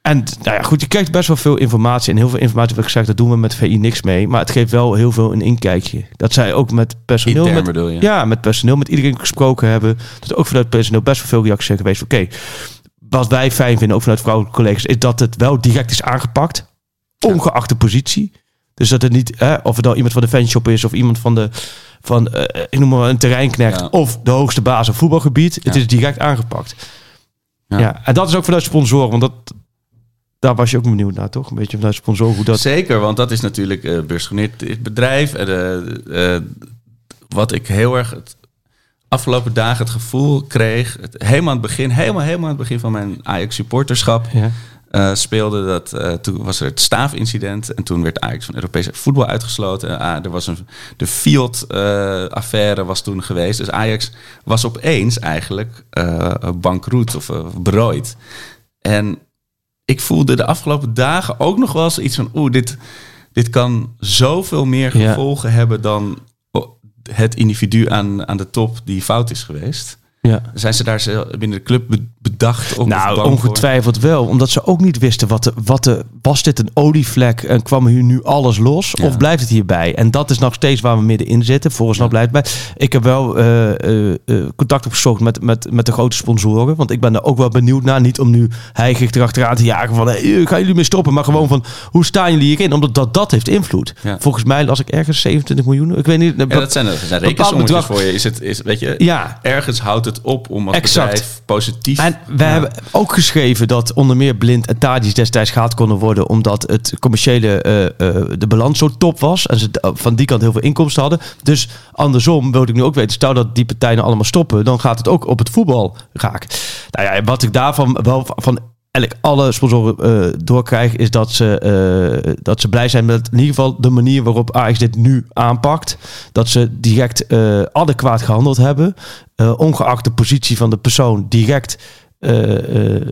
En nou ja, goed, je krijgt best wel veel informatie. En heel veel informatie, wat ik zeg, dat doen we met VI niks mee. Maar het geeft wel heel veel een inkijkje. Dat zij ook met personeel... Intern met, bedoel je? Ja, met personeel, met iedereen gesproken hebben. Dat ook vanuit personeel best wel veel reacties zijn geweest. Oké, wat wij fijn vinden, ook vanuit vrouwelijke collega's, is dat het wel direct is aangepakt. Ongeacht de positie. Dus dat het niet, hè, of het nou iemand van de fanshop is of iemand van de, van, eh, ik noem maar een terreinknecht Ja. of de hoogste baas op voetbalgebied. Het is direct aangepakt. Ja. Ja. en dat is ook vanuit sponsoren, want dat, daar was je ook benieuwd naar, toch? Een beetje vanuit sponsoren hoe dat... Zeker, want dat is natuurlijk eh beursgenoteerd bedrijf. En, eh, eh, wat ik heel erg het afgelopen dagen het gevoel kreeg, het, helemaal aan het begin, helemaal, helemaal aan het begin van mijn Ajax supporterschap, Ja. Eh, speelde dat. eh, toen was er het staafincident en toen werd Ajax van Europese voetbal uitgesloten. Ah, er was een de Fiat-affaire was toen geweest. Dus Ajax was opeens eigenlijk eh bankroet of eh, berooid. En ik voelde de afgelopen dagen ook nog wel eens iets van... oeh, dit, dit kan zoveel meer Ja. gevolgen hebben dan het individu aan, aan de top die fout is geweest. Ja. Zijn ze daar binnen de club be- bedacht? Of Nou, voor? ongetwijfeld wel. Omdat ze ook niet wisten, wat de, wat de, was dit een olievlek en kwam hier nu alles los? Ja. Of blijft het hierbij? En dat is nog steeds waar we middenin zitten. Volgens mij blijft bij. Ik heb wel eh, eh, eh, contact opgezocht met, met, met de grote sponsoren. Want ik ben er ook wel benieuwd naar. Niet om nu heigig erachteraan te jagen van... Hey, gaan jullie mee stoppen? Maar gewoon van, hoe staan jullie hierin? Omdat dat, dat heeft invloed. Volgens mij las ik ergens 27 miljoen. Ik weet niet. Ja, dat zijn, dat zijn bepaald rekensommetjes bedrag- voor je. Is het, is, weet je, Ja, ergens houdt het op om als Exact. bedrijf positief... En we Ja. hebben ook geschreven dat onder meer Blind en Tadis destijds gehaald konden worden omdat het commerciële eh, eh, de balans zo top was en ze d- van die kant heel veel inkomsten hadden. Dus andersom wilde ik nu ook weten, stel dat die partijen nou allemaal stoppen, dan gaat het ook op het voetbal raken. Nou ja, wat ik daarvan wel van eigenlijk alle sponsoren eh, doorkrijg, is dat ze, eh, dat ze blij zijn met in ieder geval de manier waarop Ajax dit nu aanpakt. Dat ze direct eh, adequaat gehandeld hebben. Ongeacht de positie van de persoon direct. nou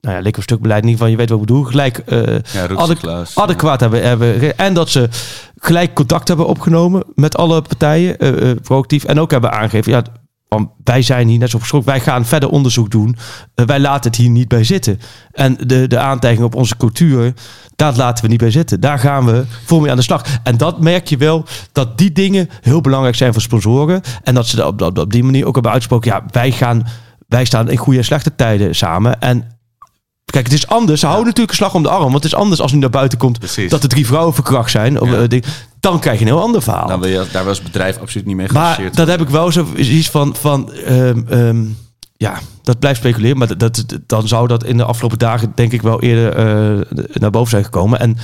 ja, lekker een stuk beleid. In ieder geval, je weet wat ik bedoel. Gelijk Ja, adequaat hebben, hebben. En dat ze gelijk contact hebben opgenomen met alle partijen. proactief. En ook hebben aangegeven. Ja, van, wij zijn hier net zo geschrokken. Wij gaan verder onderzoek doen. Eh, wij laten het hier niet bij zitten. En de, de aantijging op onze cultuur, daar laten we niet bij zitten. Daar gaan we voor mee aan de slag. En dat merk je wel, dat die dingen heel belangrijk zijn voor sponsoren. En dat ze dat op, op, op die manier ook hebben uitgesproken. Ja, wij, gaan, wij staan in goede en slechte tijden samen. En Kijk, het is anders. Ze houden natuurlijk een slag om de arm. Want het is anders als nu naar buiten komt Precies. dat er drie vrouwen verkracht zijn. Of, Ja. Dan krijg je een heel ander verhaal. Dan wil je, daar was het bedrijf absoluut niet mee Maar geassocieerd. dat heb ik wel zo iets van, van ehm, ehm, ja, dat blijft speculeren. Maar dat, dat, dan zou dat in de afgelopen dagen denk ik wel eerder eh, naar boven zijn gekomen. En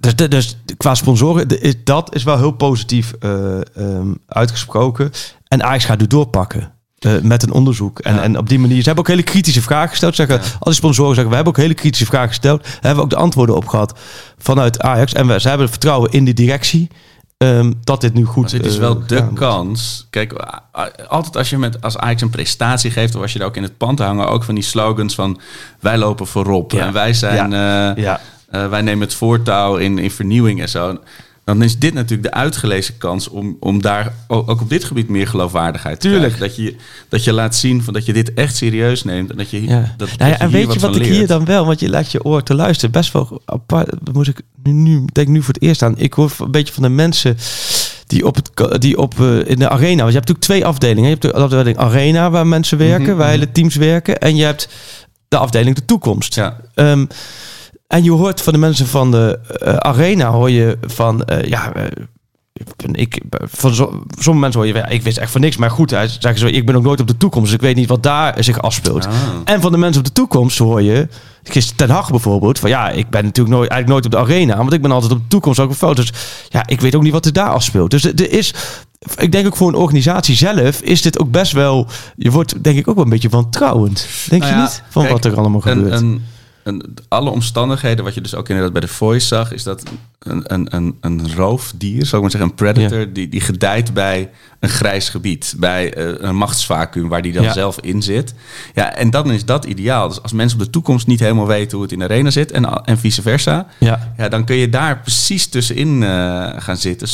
dus, dus qua sponsoren, dat is wel heel positief eh, ehm, uitgesproken. En Ajax gaat nu doorpakken. Eh, met een onderzoek. En, Ja. en op die manier. Ze hebben ook hele kritische vragen gesteld. Zeggen, Al die sponsoren zeggen, we hebben ook hele kritische vragen gesteld. Daar hebben we ook de antwoorden op gehad vanuit Ajax. En we, ze hebben vertrouwen in die directie. ehm, dat dit nu goed Maar dit is eh, wel de kans. Kijk, altijd als je met als Ajax een prestatie geeft, of als je er ook in het pand hangen, ook van die slogans van wij lopen voorop Ja. en wij zijn, Ja. eh, wij nemen het voortouw in, in vernieuwing en zo. Dan is dit natuurlijk de uitgelezen kans om, om daar ook, op dit gebied meer geloofwaardigheid te Tuurlijk. krijgen. Dat je, dat je laat zien van dat je dit echt serieus neemt en dat je, Ja. dat, Nou ja, dat en weet je wat ik hier dan wel, want je laat je oor te luisteren. Best wel apart. Moet ik nu, nu denk nu voor het eerst aan. Ik hoor een beetje van de mensen die op het die op eh, in de arena. Want je hebt natuurlijk twee afdelingen. Je hebt de afdeling arena waar mensen werken, Mhm, waar mhm. hele teams werken, en je hebt de afdeling de toekomst. Ja, Ehm, en je hoort van de mensen van de eh, arena hoor je van eh, ja. eh, ik van zo, sommige mensen hoor je, ja, ik wist echt van niks. Maar goed, hij zeggen zo, ik ben ook nooit op de toekomst. Dus ik weet niet wat daar zich afspeelt. Ah. En van de mensen op de toekomst hoor je, gisteren Ten Hag bijvoorbeeld, van ja, ik ben natuurlijk nooit, eigenlijk nooit op de arena, want ik ben altijd op de toekomst ook op foto's. Ja, ik weet ook niet wat er daar afspeelt. Dus er is, ik denk ook voor een organisatie zelf, is dit ook best wel, je wordt denk ik ook wel een beetje wantrouwend. Denk Nou je niet? Van kijk, wat er allemaal gebeurt. een- een- alle omstandigheden, wat je dus ook inderdaad bij de Voice zag, is dat een, een, een, een roofdier, zou ik maar zeggen, een predator, die, die gedijt bij een grijs gebied, bij eh, een machtsvacuum waar die dan Ja. zelf in zit. Ja, en dan is dat ideaal. Dus als mensen op de toekomst niet helemaal weten hoe het in de arena zit en, en vice versa, ja. ja, dan kun je daar precies tussenin eh, gaan zitten.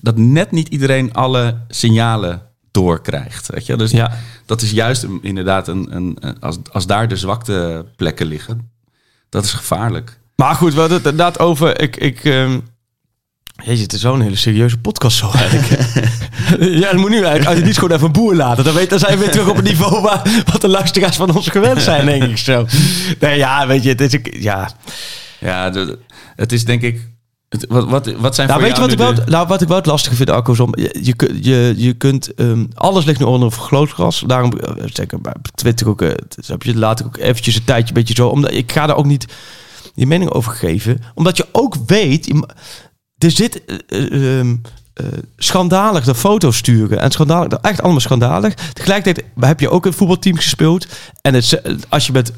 Dat net niet iedereen alle signalen doorkrijgt. Weet je? Dus Ja. dat is juist inderdaad een, een, een- als, als daar de zwakte plekken liggen, dat is gevaarlijk. Maar goed, we hadden het inderdaad over... Ik, ik, ehm, Jeetje, het is zo'n hele serieuze podcast zo eigenlijk. ja, dat moet nu eigenlijk uit het niet gewoon even een boer laten. Dan, weet, dan zijn we weer terug op het niveau waar, wat de luisteraars van ons gewend zijn, denk ik zo. Nee, ja, weet je, het is... Ja, Ja, de- het is denk ik... het- wat, wat, wat zijn Nou, voor weet je wat ik, wel, de- nou, wat ik wel het lastige vind, Akko, is om, je, je, je, kunt, ehm, alles ligt nu onder een vergrootglas. Daarom, eh, zeker bij Twitter ook, eh, dus heb je later ook eventjes een tijdje een beetje zo, omdat ik ga daar ook niet je mening over geven, omdat je ook weet, je er zit eh, eh, ehm, eh, schandalig de foto's sturen en schandalig, echt allemaal schandalig. Tegelijkertijd heb je ook in voetbalteams gespeeld en het, als je met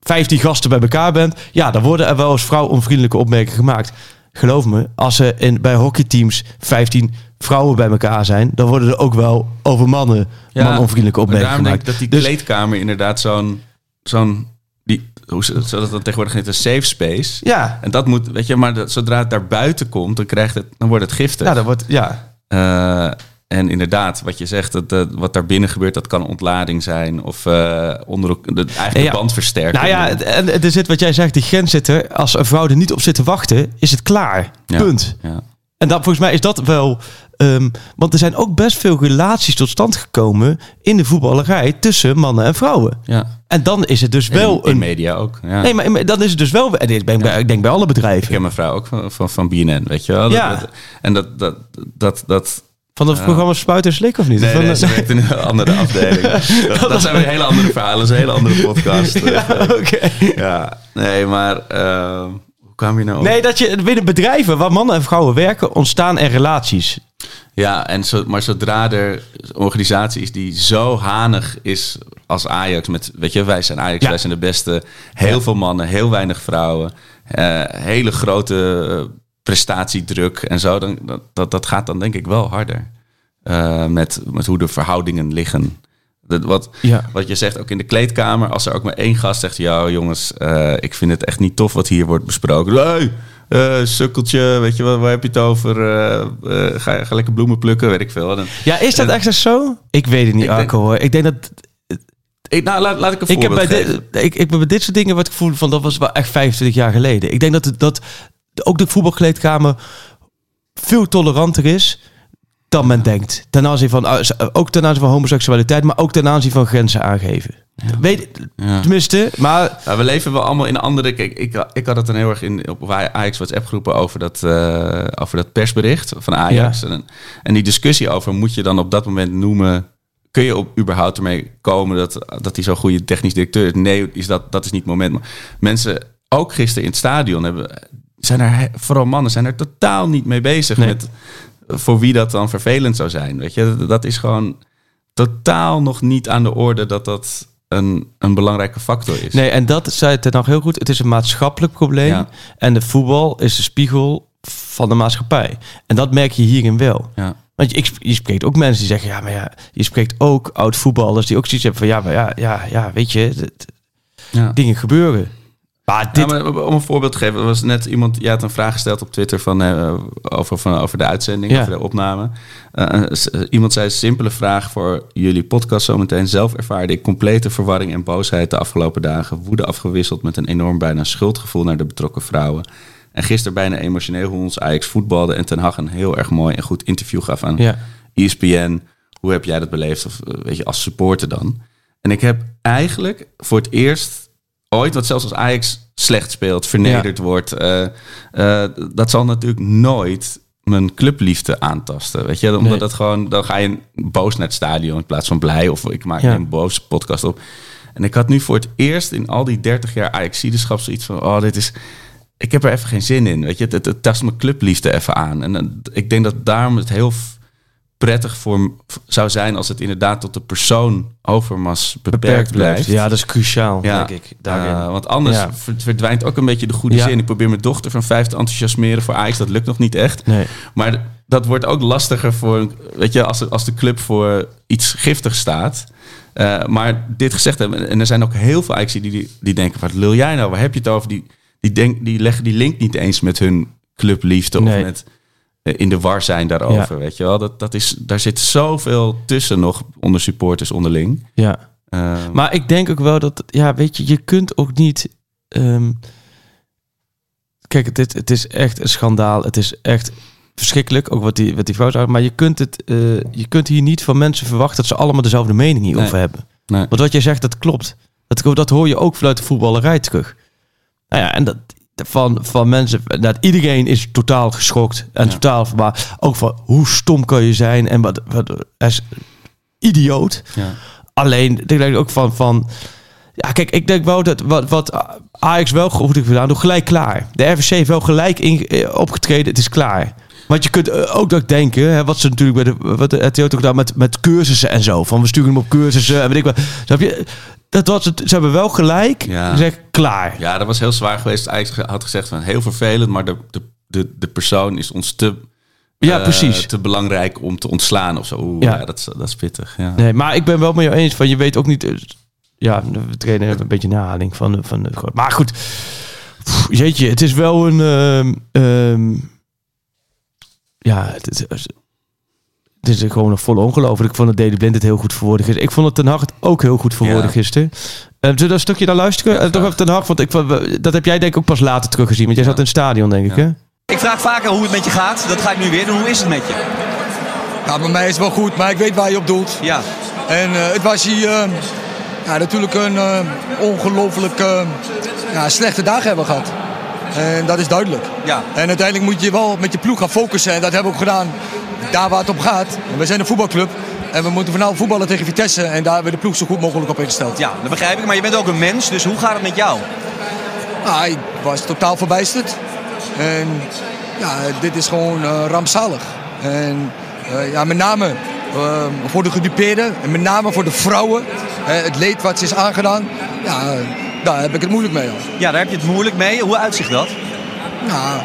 15 gasten bij elkaar bent, ja, dan worden er wel eens vrouwonvriendelijke opmerkingen gemaakt. Geloof me, als er in, bij hockeyteams 15 vrouwen bij elkaar zijn, dan worden er ook wel over mannen Ja, manonvriendelijke opmerkingen daarom denk ik gemaakt. dat die Dus- kleedkamer inderdaad zo'n... zo'n die, hoe ze, zoals dat dan tegenwoordig heet, een safe space. Ja, En dat moet, weet je, maar dat, zodra het daar buiten komt, dan, krijgt het, dan wordt het giftig. ja, dat wordt, ja. Eh, en inderdaad, wat je zegt, dat, dat, wat daar binnen gebeurt, dat kan ontlading zijn. Of eh onder ook- de, eigenlijk Ja, de band versterken. Nou ja, en er zit wat jij zegt, die grens zit er. Als een vrouw er niet op zit te wachten, is het klaar. Ja. Punt. Ja. En dat, volgens mij is dat wel... ehm, want er zijn ook best veel relaties tot stand gekomen in de voetballerij tussen mannen en vrouwen. ja. En dan is het dus wel in, in een... media ook. Ja. Nee, maar dan is het dus wel... En dit ben ik, bij, ik denk bij alle Ik bedrijven. ken mijn vrouw ook van, van, van BNN, weet je wel. Ja. dat- en dat, dat, dat, dat, Van het programma Spuit en Slik of niet? Nee, Van, nee, ze werkt in een andere afdeling. Dat, dat zijn weer hele andere verhalen. Dat is een hele andere podcast. Ja, oké. Ja, nee, maar eh, hoe kwam je nou op? Nee, dat je binnen bedrijven waar mannen en vrouwen werken, ontstaan er relaties. Ja, en zo, maar zodra er een organisatie is die zo hanig is als Ajax, met, weet je, wij zijn Ajax, Ja. wij zijn de beste. Heel veel mannen, heel weinig vrouwen. eh, hele grote eh, prestatiedruk en zo. Dan, dat, dat, dat gaat dan denk ik wel harder. eh, met, met hoe de verhoudingen liggen. Dat, wat, Ja. wat je zegt ook in de kleedkamer, als er ook maar één gast zegt: Ja, jongens, eh, ik vind het echt niet tof wat hier wordt besproken. Hey, eh, sukkeltje, weet je wel, waar heb je het over? Ga, ga lekker bloemen plukken, weet ik veel. Dan, Ja, is dat En- echt zo? Ik weet het niet, Ik denk- Arco. hoor. Ik denk dat... ik, nou, laat, laat ik een Ik heb bij, dit, ik, ik ben bij dit soort dingen wat ik voel van dat was wel echt 25 jaar geleden. Ik denk dat, het, dat ook de voetbalkleedkamer veel toleranter is dan men denkt. Ten aanzien van, uh, ook ten aanzien van homoseksualiteit, maar ook ten aanzien van grenzen aangeven. Weet, Ja. Tenminste, maar Ja, we leven wel allemaal in andere. Kijk, ik, ik had het dan heel erg in op Ajax WhatsApp groepen over dat, eh, over dat persbericht van Ajax. En, en die discussie over moet je dan op dat moment noemen. Kun je op überhaupt ermee komen dat, dat hij zo'n goede technisch directeur is? Nee, is dat, dat is niet het moment. Maar mensen, ook gisteren in het stadion, hebben, zijn er, vooral mannen, zijn er totaal niet mee bezig Nee. met voor wie dat dan vervelend zou zijn. Weet je, dat, dat is gewoon totaal nog niet aan de orde dat dat een, een belangrijke factor is. nee, en dat zei het nog heel goed. Het is een maatschappelijk probleem. Ja. En de voetbal is de spiegel van de maatschappij. En dat merk je hierin wel. Ja. Want je, je spreekt ook mensen die zeggen, ja, maar ja, je spreekt ook oud voetballers die ook zoiets hebben van, ja, maar ja, ja, ja, weet je, Ja. dingen gebeuren. Maar dit, Ja, maar om een voorbeeld te geven, er was net iemand, jij had een vraag gesteld op Twitter van, eh, over, van, over de uitzending, Ja. over de opname. Eh, eh, iemand zei, simpele vraag voor jullie podcast zometeen. Zelf ervaarde ik complete verwarring en boosheid de afgelopen dagen. Woede afgewisseld met een enorm bijna schuldgevoel naar de betrokken vrouwen. En gisteren bijna emotioneel hoe ons Ajax voetbalde en Ten Hag een heel erg mooi en goed interview gaf aan ja, ESPN. Hoe heb jij dat beleefd? Of weet je, als supporter dan? En ik heb eigenlijk voor het eerst ooit, wat zelfs als Ajax slecht speelt, vernederd wordt, eh, eh, dat zal natuurlijk nooit mijn clubliefde aantasten. Weet je, omdat Nee. dat gewoon, dan ga je boos naar het stadion in plaats van blij. Of ik maak Ja. een boos podcast op. En ik had nu voor het eerst in al die 30 jaar Ajax-ziederschap zoiets van, oh, dit is ik heb er even geen zin in. Weet je, het, het, het tast mijn clubliefde even aan. En eh, ik denk dat daarom het heel prettig voor zou zijn als het inderdaad tot de persoon Overmars beperkt, blijft. Ja, dat is cruciaal, Ja, denk ik. Daarin. Eh, want anders Ja. verdwijnt ook een beetje de goede Ja. zin. Ik probeer mijn dochter van vijf te enthousiasmeren voor Ajax. Dat lukt nog niet echt. nee. Maar dat wordt ook lastiger voor, weet je, als, de- als de club voor iets giftigs staat. Eh, maar dit gezegd hebben, en er zijn ook heel veel Ajax die, die, die denken, wat lul jij nou? Waar heb je het over? Die, die, denk, die leggen die link niet eens met hun clubliefde Nee. of met in de war zijn daarover, weet je wel. Dat, dat is, daar zit zoveel tussen nog onder supporters onderling. Ja. Eh, Maar ik denk ook wel dat, ja, weet je, je kunt ook niet ehm, kijk, het, is- het is echt een schandaal. Het is echt verschrikkelijk, ook wat die, wat die vrouw zei. Maar je kunt, het, eh, je kunt hier niet van mensen verwachten dat ze allemaal dezelfde mening hierover Nee. hebben. Nee. Want wat jij zegt, dat klopt. Dat, dat hoor je ook vanuit de voetballerij terug. Nou ja, en dat van, van mensen, dat iedereen is totaal geschokt en Ja. totaal verbaasd. Ook van hoe stom kan je zijn en wat, wat is idioot. Ja. Alleen, ik denk ook van, van ja, kijk, ik denk wel dat wat, wat Ajax wel goed heeft gedaan, doe gelijk klaar. De RVC heeft wel gelijk in, eh, opgetreden, het is klaar. Want je kunt eh, ook dat denken, hè, wat ze natuurlijk bij de, wat de RTO toch gedaan met, met cursussen en zo. Van we sturen hem op cursussen en weet ik wat. Snap je? Dat was het, ze hebben wel gelijk Ja. gezegd, klaar. ja, dat was heel zwaar geweest. Ajax had gezegd van heel vervelend, maar de, de, de, de persoon is ons te, Ja, eh, precies. te belangrijk om te ontslaan of zo. Oeh, Ja. ja. dat, is, dat is pittig. Ja. Nee, maar ik ben wel met jou eens van je weet ook niet. eh, Ja, we trainen hebben een beetje nahaling van. Van maar goed, Pff, jeetje, het is wel een. ehm, ehm, ja, het is, het is gewoon een volle ongelooflijk. Ik vond dat Dede Blind het heel goed verwoorden gisteren. Ik vond het Ten Hag het ook heel goed verwoorden Ja. gisteren. Eh, zullen we daar een stukje naar luisteren? Eh, toch even Ten Hag, want ik, dat heb jij denk ik ook pas later teruggezien. Want jij zat in het stadion, denk ik, hè? Ik vraag vaker hoe het met je gaat. Dat ga ik nu weer doen. Hoe is het met je? Ja, bij mij is het wel goed, maar ik weet waar je op doelt. Ja. En eh, het was hier eh, ja, natuurlijk een eh ongelooflijk ja, slechte dag hebben gehad. En dat is duidelijk. Ja. En uiteindelijk moet je wel met je ploeg gaan focussen. En dat hebben we ook gedaan daar waar het om gaat. We zijn een voetbalclub. En we moeten vanavond voetballen tegen Vitesse. En daar hebben we de ploeg zo goed mogelijk op ingesteld. Ja, dat begrijp ik. Maar je bent ook een mens. Dus hoe gaat het met jou? Ah, ik was totaal verbijsterd. En ja, dit is gewoon eh, rampzalig. En eh, ja, met name eh, voor de gedupeerden en met name voor de vrouwen. het leed wat ze is aangedaan. Ja, daar heb ik het moeilijk mee. Ja, daar heb je het moeilijk mee. Hoe uitzicht dat? Nou,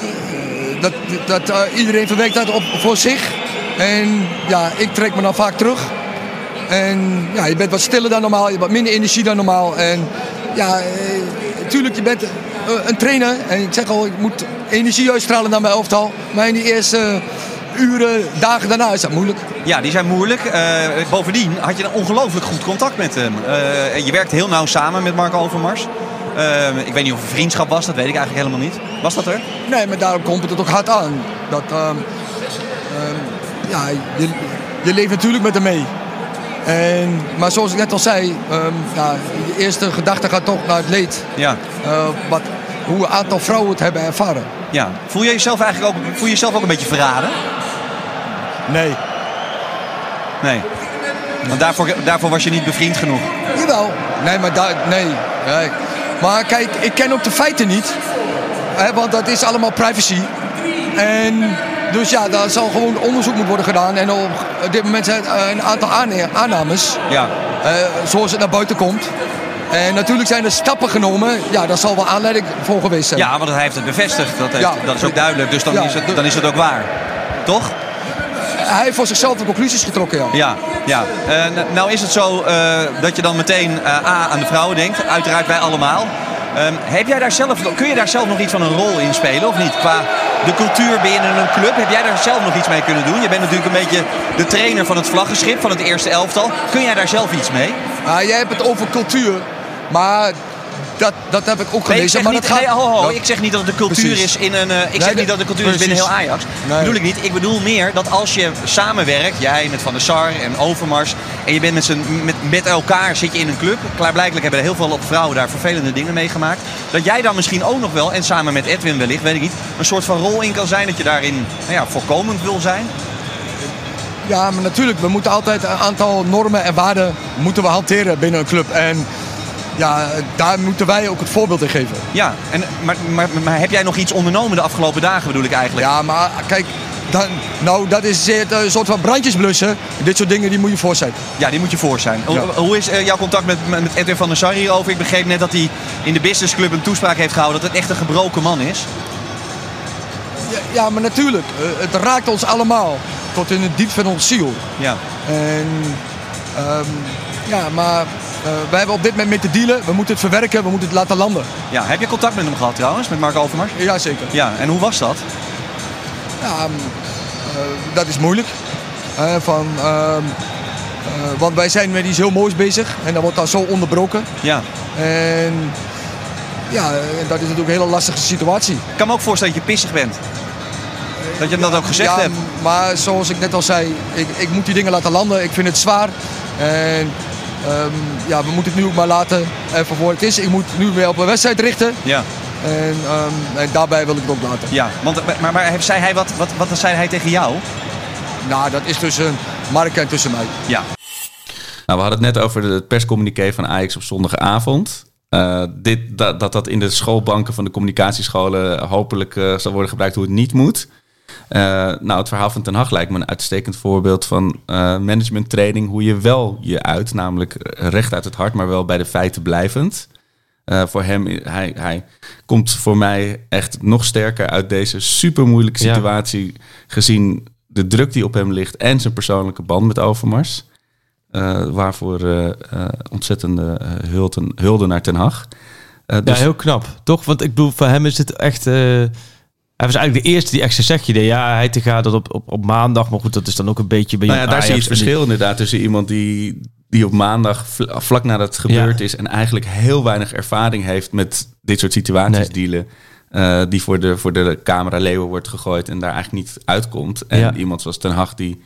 eh, dat, dat, eh, iedereen verwerkt dat op, voor zich. En ja, ik trek me dan vaak terug. En ja, je bent wat stiller dan normaal, je hebt wat minder energie dan normaal. En ja, eh, tuurlijk, je bent een trainer. En ik zeg al, ik moet energie uitstralen naar mijn elftal. Maar in die eerste uren, dagen daarna is dat moeilijk. Ja, die zijn moeilijk. Eh, bovendien had je een ongelooflijk goed contact met hem. Eh, en je werkt heel nauw samen met Marco Overmars. Eh, ik weet niet of het vriendschap was, dat weet ik eigenlijk helemaal niet. Was dat er? Nee, maar daarom komt het ook hard aan. Dat, ehm, ehm, ja, je, je leeft natuurlijk met hem mee. En, maar zoals ik net al zei, ehm, ja, je eerste gedachte gaat toch naar het leed. Ja. Eh, wat, hoe een aantal vrouwen het hebben ervaren. ja. Voel je jezelf eigenlijk ook, voel je jezelf ook een beetje verraden? Nee. Nee. Want daarvoor, daarvoor was je niet bevriend genoeg. Jawel. Nee, maar daar, nee. nee. Maar kijk, ik ken ook de feiten niet. Hè, want dat is allemaal privacy. En dus ja, daar zal gewoon onderzoek moeten worden gedaan. En op dit moment zijn er een aantal aannames. Ja. zoals het naar buiten komt. En natuurlijk zijn er stappen genomen. Ja, daar zal wel aanleiding voor geweest zijn. Ja, want hij heeft het bevestigd. Dat, heeft, Ja. dat is ook duidelijk. Dus dan, Ja. is het, dan is het ook waar. Toch? Hij heeft voor zichzelf de conclusies getrokken, ja. Ja, ja. Eh, nou is het zo eh, dat je dan meteen eh, A aan de vrouwen denkt. Uiteraard wij allemaal. Ehm, heb jij daar zelf, kun je daar zelf nog iets van een rol in spelen of niet? Qua de cultuur binnen een club, heb jij daar zelf nog iets mee kunnen doen? Je bent natuurlijk een beetje de trainer van het vlaggenschip, van het eerste elftal. Kun jij daar zelf iets mee? Ah, jij hebt het over cultuur. Maar dat, dat heb ik ook gelezen. maar niet, dat gaat... nee, ho, ho, dat- ik zeg niet dat het de cultuur Precies. is in een. eh, ik Nee, zeg niet dat de cultuur is binnen heel. Ajax. Nee. bedoel ik niet. Ik bedoel meer dat als je samenwerkt, jij met Van der Sar en Overmars, en je bent met, met, met elkaar zit je in een club. Klaarblijkelijk hebben er heel veel vrouwen daar vervelende dingen meegemaakt. Dat jij dan misschien ook nog wel, en samen met Edwin wellicht, weet ik niet, een soort van rol in kan zijn dat je daarin nou ja, voorkomend wil zijn. Ja, maar natuurlijk, we moeten altijd een aantal normen en waarden moeten we hanteren binnen een club. En ja, daar moeten wij ook het voorbeeld in geven. Ja, en, maar, maar, maar heb jij nog iets ondernomen de afgelopen dagen, bedoel ik eigenlijk? Ja, maar kijk, dan, nou, dat is het, eh, een soort van brandjes blussen. Dit soort dingen, die moet je voor zijn. Ja, die moet je voor zijn. Hoe- Ja. Hoe is eh, jouw contact met, met Edwin van der Sar hierover? Ik begreep net dat hij in de businessclub een toespraak heeft gehouden dat het echt een gebroken man is. Ja, ja maar natuurlijk, eh, het raakt ons allemaal. Tot in het diepst van ons ziel. Ja. En ehm, ja, maar eh, wij hebben op dit moment mee te dealen. We moeten het verwerken, we moeten het laten landen. ja. Heb je contact met hem gehad trouwens, met Mark Overmars? Ja, zeker. Ja, en hoe was dat? Ja, ehm, eh, dat is moeilijk. Eh, van, ehm, eh, want wij zijn met iets heel moois bezig en dat wordt dan zo onderbroken. Ja. En ja, dat is natuurlijk een hele lastige situatie. Ik kan me ook voorstellen dat je pissig bent. Dat je hem dat ook gezegd ja, hebt. Maar zoals ik net al zei, ik, ik moet die dingen laten landen. Ik vind het zwaar. En ehm, ja, we moeten het nu ook maar laten even voor het is. Ik moet nu weer op een wedstrijd richten. Ja, En, ehm, en daarbij wil ik het ook laten. ja. Want, maar, maar zei hij wat, wat, wat zei hij tegen jou? Nou, dat is tussen Mark en tussen mij. Ja. Nou, we hadden het net over het perscommuniqué van Ajax op zondagavond. Eh, dit, dat, dat dat in de schoolbanken van de communicatiescholen hopelijk eh, zal worden gebruikt hoe het niet moet. Eh, nou, het verhaal van Ten Hag lijkt me een uitstekend voorbeeld van eh managementtraining. Hoe je wel je uit, namelijk recht uit het hart, maar wel bij de feiten blijvend. Eh, voor hem, hij, hij komt voor mij echt nog sterker uit deze super moeilijke Ja. situatie. Gezien de druk die op hem ligt en zijn persoonlijke band met Overmars. Waarvoor ontzettende eh, hulde, naar Ten Hag. Ja, dus, heel knap, toch? Want ik bedoel, voor hem is het echt... eh, hij was eigenlijk de eerste die zijn zegje deed. Ja, hij te gaat dat op, op, op maandag. Maar goed, dat is dan ook een beetje bij nou ja, daar zie je het die- verschil inderdaad tussen iemand die, die op maandag vl- vlak nadat het gebeurd Ja. is en eigenlijk heel weinig ervaring heeft met dit soort situaties Nee. dealen. eh, die voor de, voor de camera leeuwen wordt gegooid en daar eigenlijk niet uitkomt. En Ja. iemand zoals Ten Hag die...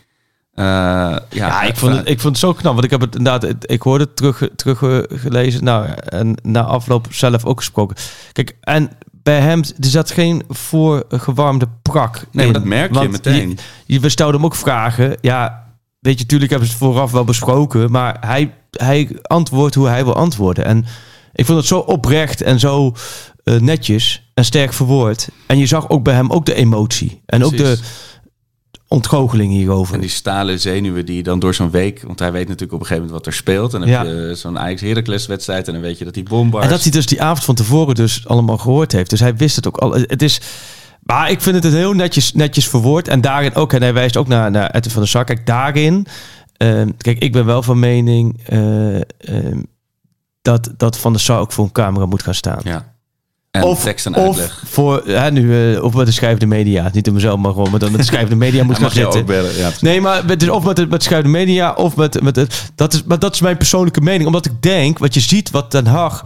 eh, ja, Ja, ik vond, het, ik vond het zo knap. Want ik heb het inderdaad, ik hoorde het terug, terug eh, gelezen. Nou, en na afloop zelf ook gesproken. Kijk, en bij hem, er zat geen voorgewarmde prak. Nee, maar dat merk je meteen. Je, we stelden hem ook vragen. Ja, weet je, natuurlijk hebben ze het vooraf wel besproken. Maar hij, hij antwoordt hoe hij wil antwoorden. En ik vond het zo oprecht en zo eh, netjes en sterk verwoord. En je zag ook bij hem ook de emotie. En ook de. Ontgoocheling hierover. En die stalen zenuwen die dan door zo'n week... Want hij weet natuurlijk op een gegeven moment wat er speelt. En dan Ja. heb je zo'n Ajax Heracles wedstrijd en dan weet je dat die bombards... En dat hij dus die avond van tevoren dus allemaal gehoord heeft. Dus hij wist het ook al. Het is... Maar ik vind het heel netjes, netjes verwoord. En daarin ook, en hij wijst ook naar, naar Edwin van der Sar. Kijk, daarin... ehm, kijk, ik ben wel van mening... eh, ehm, dat, dat Van der Sar ook voor een camera moet gaan staan. Ja. En of, tekst en of voor, hè, nu, eh, of met de schrijvende media. Niet om mezelf, maar gewoon met, met de schrijvende media moet gaan zitten. Ja, Nee, maar het is of met, de- met schrijvende media of met, met het. Dat is, maar dat is mijn persoonlijke mening. Omdat ik denk, wat je ziet, wat Den Haag.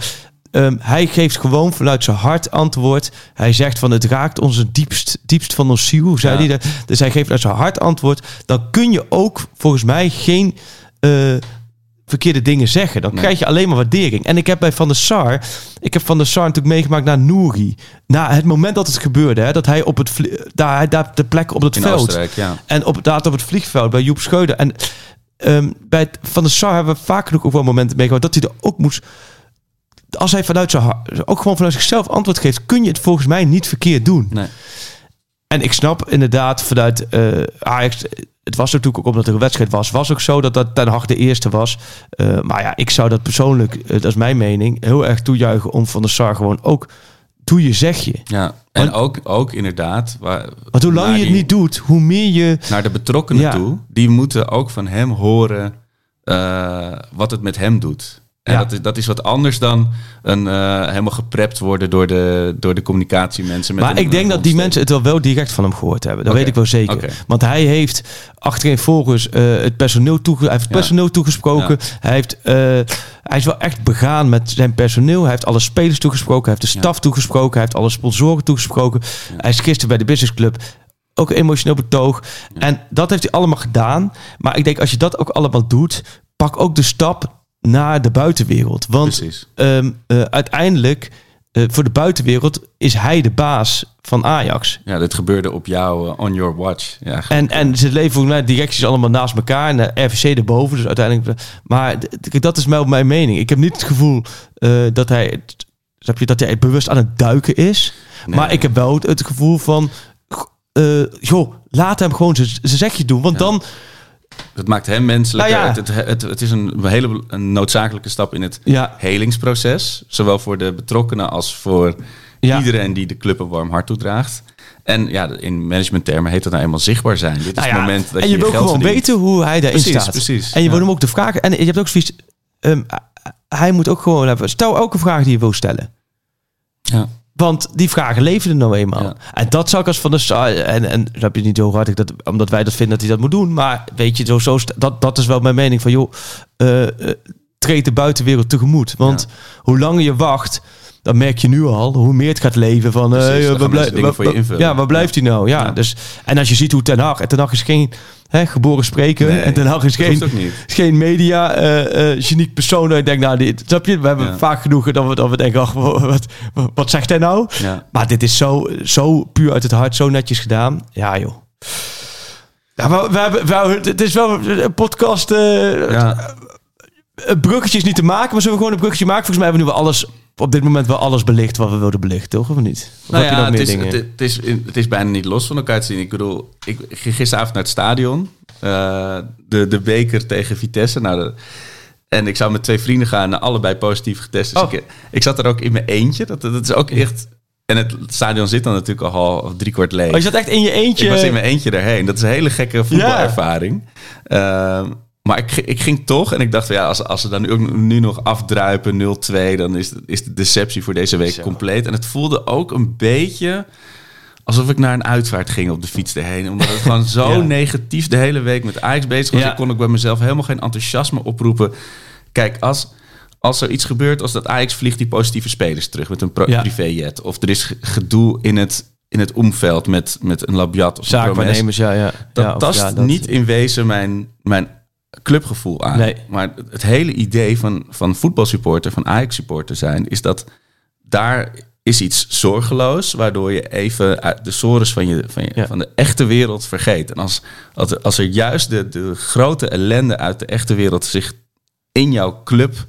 ehm, hij geeft gewoon vanuit zijn hart antwoord. Hij zegt van het raakt onze diepst, diepst van ons ziel. Zei Ja. hij dat. Dus hij geeft vanuit zijn hart antwoord. Dan kun je ook volgens mij geen eh, verkeerde dingen zeggen. Dan Nee. krijg je alleen maar waardering. En ik heb bij Van der Sar, ik heb Van der Sar natuurlijk meegemaakt na Nouri. Na het moment dat het gebeurde, hè, dat hij op het daar, daar de plek op het In veld. Ja. En op, daar op het vliegveld bij Joep Schreuder. En ehm, bij Van der Sar hebben we vaak genoeg ook wel momenten meegemaakt dat hij er ook moest. Als hij vanuit zijn hart, ook gewoon vanuit zichzelf antwoord geeft, kun je het volgens mij niet verkeerd doen. Nee. En ik snap inderdaad vanuit eh, Ajax. Het was natuurlijk ook omdat er een wedstrijd was. Was ook zo dat dat Ten Hag de eerste was. Eh, maar ja, ik zou dat persoonlijk, eh, dat is mijn mening, heel erg toejuichen om Van der Sar gewoon ook. Doe je zeg je. Ja, en Want- ook, ook inderdaad. Waar, Want hoe langer naar je het niet doet, hoe meer je. Naar de betrokkenen Ja. toe, die moeten ook van hem horen eh, wat het met hem doet. En Ja. dat, is, dat is wat anders dan een, eh, helemaal geprept worden door de, door de communicatiemensen. Met Maar een- ik denk dat die mensen het wel, wel direct van hem gehoord hebben. Dat weet ik wel zeker. Want hij heeft achterin volgens eh, het personeel, toege hij heeft het Ja. personeel toegesproken. Hij, heeft, eh, hij is wel echt begaan met zijn personeel. Hij heeft alle spelers toegesproken. Hij heeft de staf toegesproken. Hij heeft alle sponsoren toegesproken. Hij is gisteren bij de Business Club ook emotioneel betoog. En dat heeft hij allemaal gedaan. Maar ik denk als je dat ook allemaal doet, pak ook de stap naar de buitenwereld. Want ehm, eh, uiteindelijk, eh, voor de buitenwereld, is hij de baas van Ajax. Ja, dit gebeurde op jou, eh, on your watch. Ja, En, en ze leven volgens mij directies allemaal naast elkaar. En de RVC erboven. Dus uiteindelijk. Maar dat is wel mijn mening. Ik heb niet het gevoel dat hij. Snap je, dat hij bewust aan het duiken is. Nee. Maar ik heb wel het, het gevoel van. joh, laat hem gewoon zijn zijn zegje doen. Want Ja. dan. Het maakt hem menselijker. Nou ja. het, het, het, het is een hele een noodzakelijke stap in het Ja, helingsproces. Zowel voor de betrokkenen als voor Ja. iedereen die de club een warm hart toedraagt. En ja, in managementtermen heet dat nou eenmaal zichtbaar zijn. Dit is Nou het moment dat en je, je wil gewoon verdient. weten hoe hij daarin Precies, staat. precies. En je wil hem ook de vragen. En je hebt ook zoiets. ehm, hij moet ook gewoon hebben. Stel elke vraag die je wil stellen. Ja. Want die vragen leven er nou eenmaal. Ja. En dat zou ik als van de. En, en snap je niet heel hard dat, omdat wij dat vinden dat hij dat moet doen. Maar weet je, zo, zo, dat, dat is wel mijn mening van joh. eh, eh, treed de buitenwereld tegemoet. Want hoe langer je wacht. Dan merk je nu al hoe meer het gaat leven van... Precies, eh, waar blij- mensen dingen waar- waar-. Ja, waar blijft hij nou? Ja, Ja. Dus, en als je ziet hoe Ten Hag... En Ten Hag is geen hè, geboren spreker. Nee, en Ten Hag is geen, is geen media eh eh geniek persoon. Ik denk, nou, dit, snap je? We hebben Ja. vaak genoeg dat we, dat we denken... ach, wat, wat, wat zegt hij nou? Ja. Maar dit is zo, zo puur uit het hart, zo netjes gedaan. Ja, joh. Ja, maar we hebben, we, het is wel een podcast. eh Ja. een bruggetje is niet te maken, maar zullen we gewoon een bruggetje maken? Volgens mij hebben we nu wel alles, op dit moment wel alles belicht wat we wilden belichten, toch? Of niet? Of Nou heb je ja, nog het meer is, dingen? het, het is, het is bijna niet los van elkaar te zien. Ik bedoel, ik ging gisteravond naar het stadion. Eh, de, de beker tegen Vitesse. Nou, de- en ik zou met twee vrienden gaan, en allebei positief getest. Dus Oh. ik, ik zat er ook in mijn eentje. Dat, dat is ook echt... En het stadion zit dan natuurlijk al drie kwart leeg. Oh, je zat echt in je eentje. Ik was in mijn eentje erheen. Dat is een hele gekke voetbalervaring. Ehm, maar ik, ik ging toch en ik dacht, ja, als, als ze dan nu, ook nu nog afdruipen 0-2, dan is, is de deceptie voor deze week Zo. compleet. En het voelde ook een beetje alsof ik naar een uitvaart ging op de fiets erheen. Omdat het gewoon zo Ja. negatief de hele week met Ajax bezig was. Ja. Ik kon ook bij mezelf helemaal geen enthousiasme oproepen. Kijk, als, als er iets gebeurt, als dat Ajax vliegt die positieve spelers terug met een Ja. privéjet. Of er is ge- gedoe in het, in het omveld met, met een Labiat of. Zaakwaarnemers, ja, ja. Dat ja, tast ja, dat- niet in wezen mijn, mijn clubgevoel aan. Nee. Maar het hele idee van, van voetbalsupporter, van Ajax-supporter zijn, is dat daar is iets zorgeloos, waardoor je even de sores van, je, van, je, Ja. van de echte wereld vergeet. En als, als, er- als er juist de, de grote ellende uit de echte wereld zich in jouw club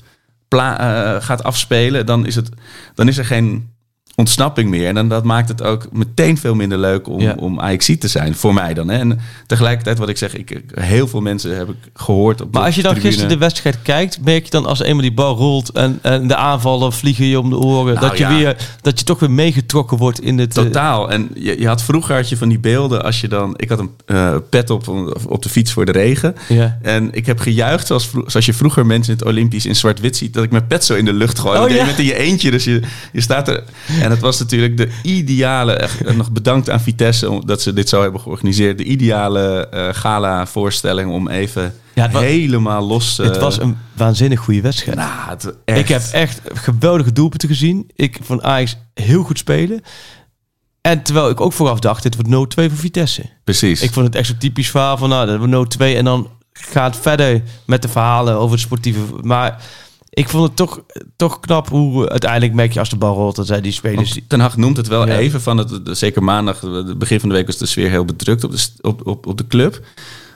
pla- eh, gaat afspelen, dan is, het, dan is er geen ontsnapping meer. En dan, dat maakt het ook meteen veel minder leuk om, Ja. om AXC te zijn. Voor mij dan. Hè. En tegelijkertijd wat ik zeg, ik, heel veel mensen heb ik gehoord op Maar als je dan tribune. gisteren de wedstrijd kijkt, merk je dan als eenmaal die bal rolt en, en de aanvallen vliegen je om de oren, Nou dat, je ja. weer, dat je toch weer meegetrokken wordt in het... eh, Totaal. En je, je had vroeger had je van die beelden als je dan... Ik had een eh, pet op op de fiets voor de regen. Ja. En ik heb gejuicht zoals, zoals je vroeger mensen in het Olympisch in zwart-wit ziet. Dat ik mijn pet zo in de lucht gooi. Oh, je met in je eentje. Dus je, je staat er... En het was natuurlijk de ideale... echt, en nog bedankt aan Vitesse dat ze dit zo hebben georganiseerd. De ideale eh, gala-voorstelling om even Ja, het wa- helemaal los... eh, het was een waanzinnig goede wedstrijd. nou, het, echt. Ik heb echt geweldige doelpunten gezien. Ik vond Ajax heel goed spelen. En terwijl ik ook vooraf dacht, dit wordt 0-2 voor Vitesse. Precies. Ik vond het echt zo typisch verhaal van, nou, dat wordt 0-2 en dan gaat het verder met de verhalen over het sportieve. Maar ik vond het toch, toch knap hoe uiteindelijk merk je als de bal rolt, dat zij die spelers... Want Ten Hag noemt het wel Ja. even van het, zeker maandag, het begin van de week was de sfeer heel bedrukt op de, op, op, op de club.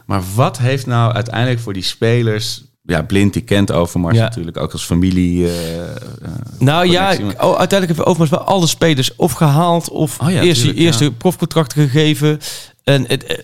Maar wat heeft nou uiteindelijk voor die spelers, ja, Blind die kent Overmars Ja. natuurlijk ook als familie. eh, eh, Nou ja, connectie, oh, uiteindelijk hebben we overigens wel alle spelers of gehaald of Oh ja, eerst eerste ja. profcontracten gegeven. En het, eh,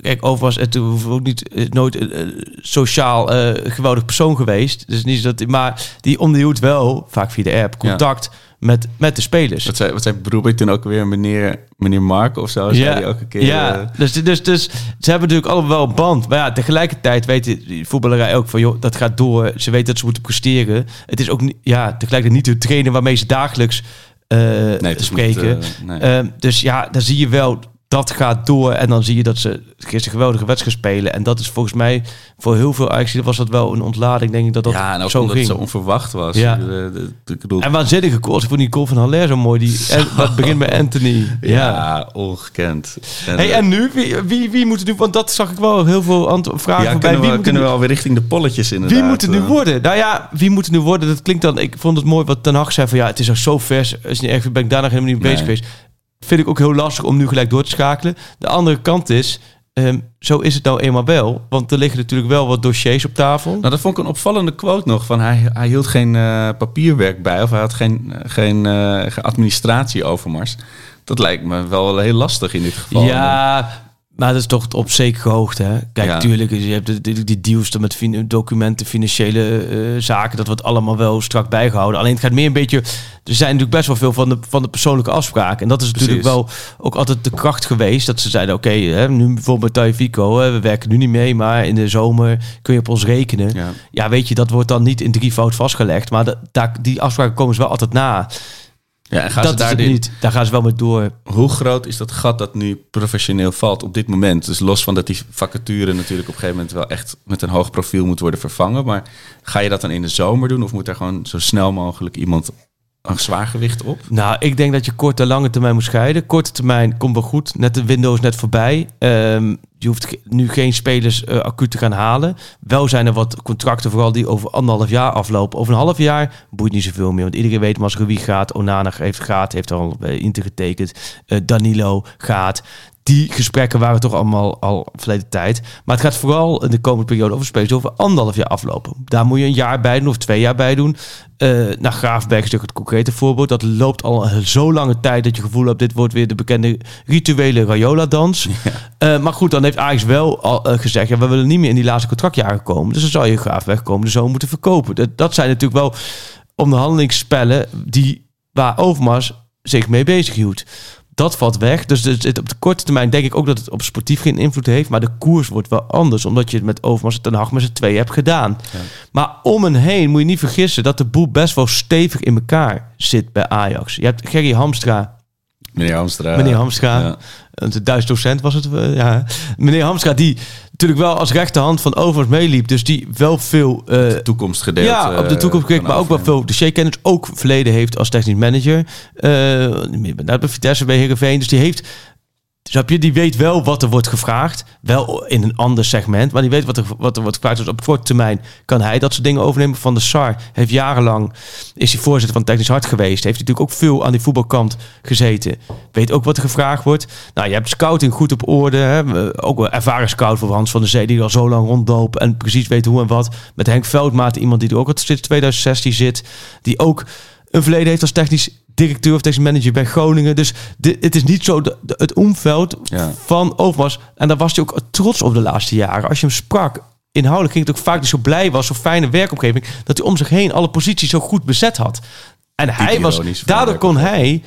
kijk, overigens, het ook niet eh, nooit een eh, sociaal eh, geweldig persoon geweest. Dus niet dat, maar die onderhield wel vaak via de app contact met, met de spelers. Wat zei, wat zei Broebik toen ook weer, meneer, meneer Mark of zo? Ook een keer. ja. eh, dus, dus, dus ze hebben natuurlijk allemaal wel een band. Maar ja, tegelijkertijd weet die voetballerij ook van, joh, dat gaat door. Ze weten dat ze moeten presteren. Het is ook ja, tegelijkertijd niet de trainer waarmee ze dagelijks eh, nee, spreken. niet, eh, nee. Ehm, dus ja, dan zie je wel dat gaat door. En dan zie je dat ze gisteren geweldige wedstrijd spelen. En dat is volgens mij voor heel veel Ajax was dat wel een ontlading. Denk ik dat dat ja, en ook zo omdat ging. het zo onverwacht was. Ja. Ik bedoel, En waanzinnige goals. Ik vond die goal van Haller zo mooi. Die, en, wat begint met Anthony. ja, Ja. ongekend. En, Hey, eh, en nu? Wie, wie, wie moet het doen? Want dat zag ik wel heel veel vragen ja, kunnen, Wie we, kunnen we nu- alweer richting de polletjes inderdaad. Wie moet het nu eh. worden? Nou ja, wie moet het nu worden? Dat klinkt dan... Ik vond het mooi wat Ten Hag zei van... Ja, het is nog zo vers. Is niet echt, ben ik daar nog helemaal niet mee bezig Nee. geweest. Vind ik ook heel lastig om nu gelijk door te schakelen. De andere kant is... ehm, zo is het nou eenmaal wel. Want er liggen natuurlijk wel wat dossiers op tafel. Nou, dat vond ik een opvallende quote nog. Van hij, hij hield geen eh, papierwerk bij. Of hij had geen, eh, geen, eh, geen administratie overmars. Dat lijkt me wel heel lastig in dit geval. Ja, maar dat is toch op zekere hoogte. Hè? Kijk, Ja. natuurlijk, je hebt die, die, die deals met fin- documenten, financiële eh, zaken. Dat wordt allemaal wel strak bijgehouden. Alleen het gaat meer een beetje... Er zijn natuurlijk best wel veel van de, van de persoonlijke afspraken. En dat is natuurlijk wel ook altijd de kracht geweest. Dat ze zeiden, oké, nu bijvoorbeeld bij hè, we werken nu niet mee. Maar in de zomer kun je op ons rekenen. Ja, Ja. weet je, dat wordt dan niet in drievoud vastgelegd. Maar dat, daar, die afspraken komen ze wel altijd na. Ja, en gaan dat ze daar niet. Daar gaan ze wel mee door. Hoe groot is dat gat dat nu professioneel valt op dit moment? Dus los van dat die vacature natuurlijk op een gegeven moment wel echt met een hoog profiel moet worden vervangen. Maar ga je dat dan in de zomer doen? Of moet er gewoon zo snel mogelijk iemand een zwaargewicht op? Nou, ik denk dat je korte en lange termijn moet scheiden. Korte termijn komt wel goed. Net de window is net voorbij. Ehm, je hoeft nu geen spelers eh, acuut te gaan halen. Wel zijn er wat contracten, vooral die over anderhalf jaar aflopen. Over een half jaar boeit niet zoveel meer. Want iedereen weet, Masrui gaat, Onana heeft gaat, heeft al bij Inter getekend. Eh, Danilo gaat. Die gesprekken waren toch allemaal al verleden tijd. Maar het gaat vooral in de komende periode over spelers over anderhalf jaar aflopen. Daar moet je een jaar bij doen of twee jaar bij doen. Eh naar Graafberg is het concrete voorbeeld. Dat loopt al zo lange tijd dat je gevoel hebt... dit wordt weer de bekende rituele Rayola-dans. Eh, maar goed, dan heeft Ajax wel al eh, gezegd... Ja, we willen niet meer in die laatste contractjaren komen. Dus dan zou je Graafberg komen de zo moeten verkopen. Dat, dat zijn natuurlijk wel onderhandelingsspellen... Die, waar Overmars zich mee bezighield. Dat valt weg. Dus het- op de korte termijn denk ik ook dat het op sportief geen invloed heeft. Maar de koers wordt wel anders. Omdat je het met Overmars en Ten Hag met z'n twee hebt gedaan. Maar om en heen moet je niet vergissen dat de boel best wel stevig in elkaar zit bij Ajax. Je hebt Gerry Hamstra, Meneer Hamstra. meneer Hamstra, Ja. een Duits docent was het. eh, Ja. Meneer Hamstra, die natuurlijk wel als rechterhand van Overmars meeliep. Dus die wel veel eh, Toekomstgedeelte. ja, op de toekomst eh, gekeken, maar ook wel veel dossierkennis. Ook verleden heeft als technisch manager. Uh, bij Vitesse bij Heerenveen. Dus die heeft... Snap je? Die weet wel wat er wordt gevraagd. Wel in een ander segment. Maar die weet wat er, wat er wordt gevraagd. Dus op korte termijn kan hij dat soort dingen overnemen. Van de SAR heeft jarenlang... Is hij voorzitter van Technisch Hart geweest. Heeft natuurlijk ook veel aan die voetbalkant gezeten. Weet ook wat er gevraagd wordt. Nou, je hebt scouting goed op orde. Hè? Ook wel ervaren scout voor Hans van der Zee. Die al zo lang rondlopen. En precies weet hoe en wat. Met Henk Veldmaat. Iemand die er ook al sinds 2016 zit. Die ook een verleden heeft als technisch directeur of technisch manager bij Groningen. Dus dit, het is niet zo de, de- het omveld Ja. van Overmars. En daar was hij ook trots op de laatste jaren. Als je hem sprak, inhoudelijk ging het ook vaak dat hij zo blij was, zo fijne werkomgeving, dat hij om zich heen alle posities zo goed bezet had. En hij was, daardoor kon hij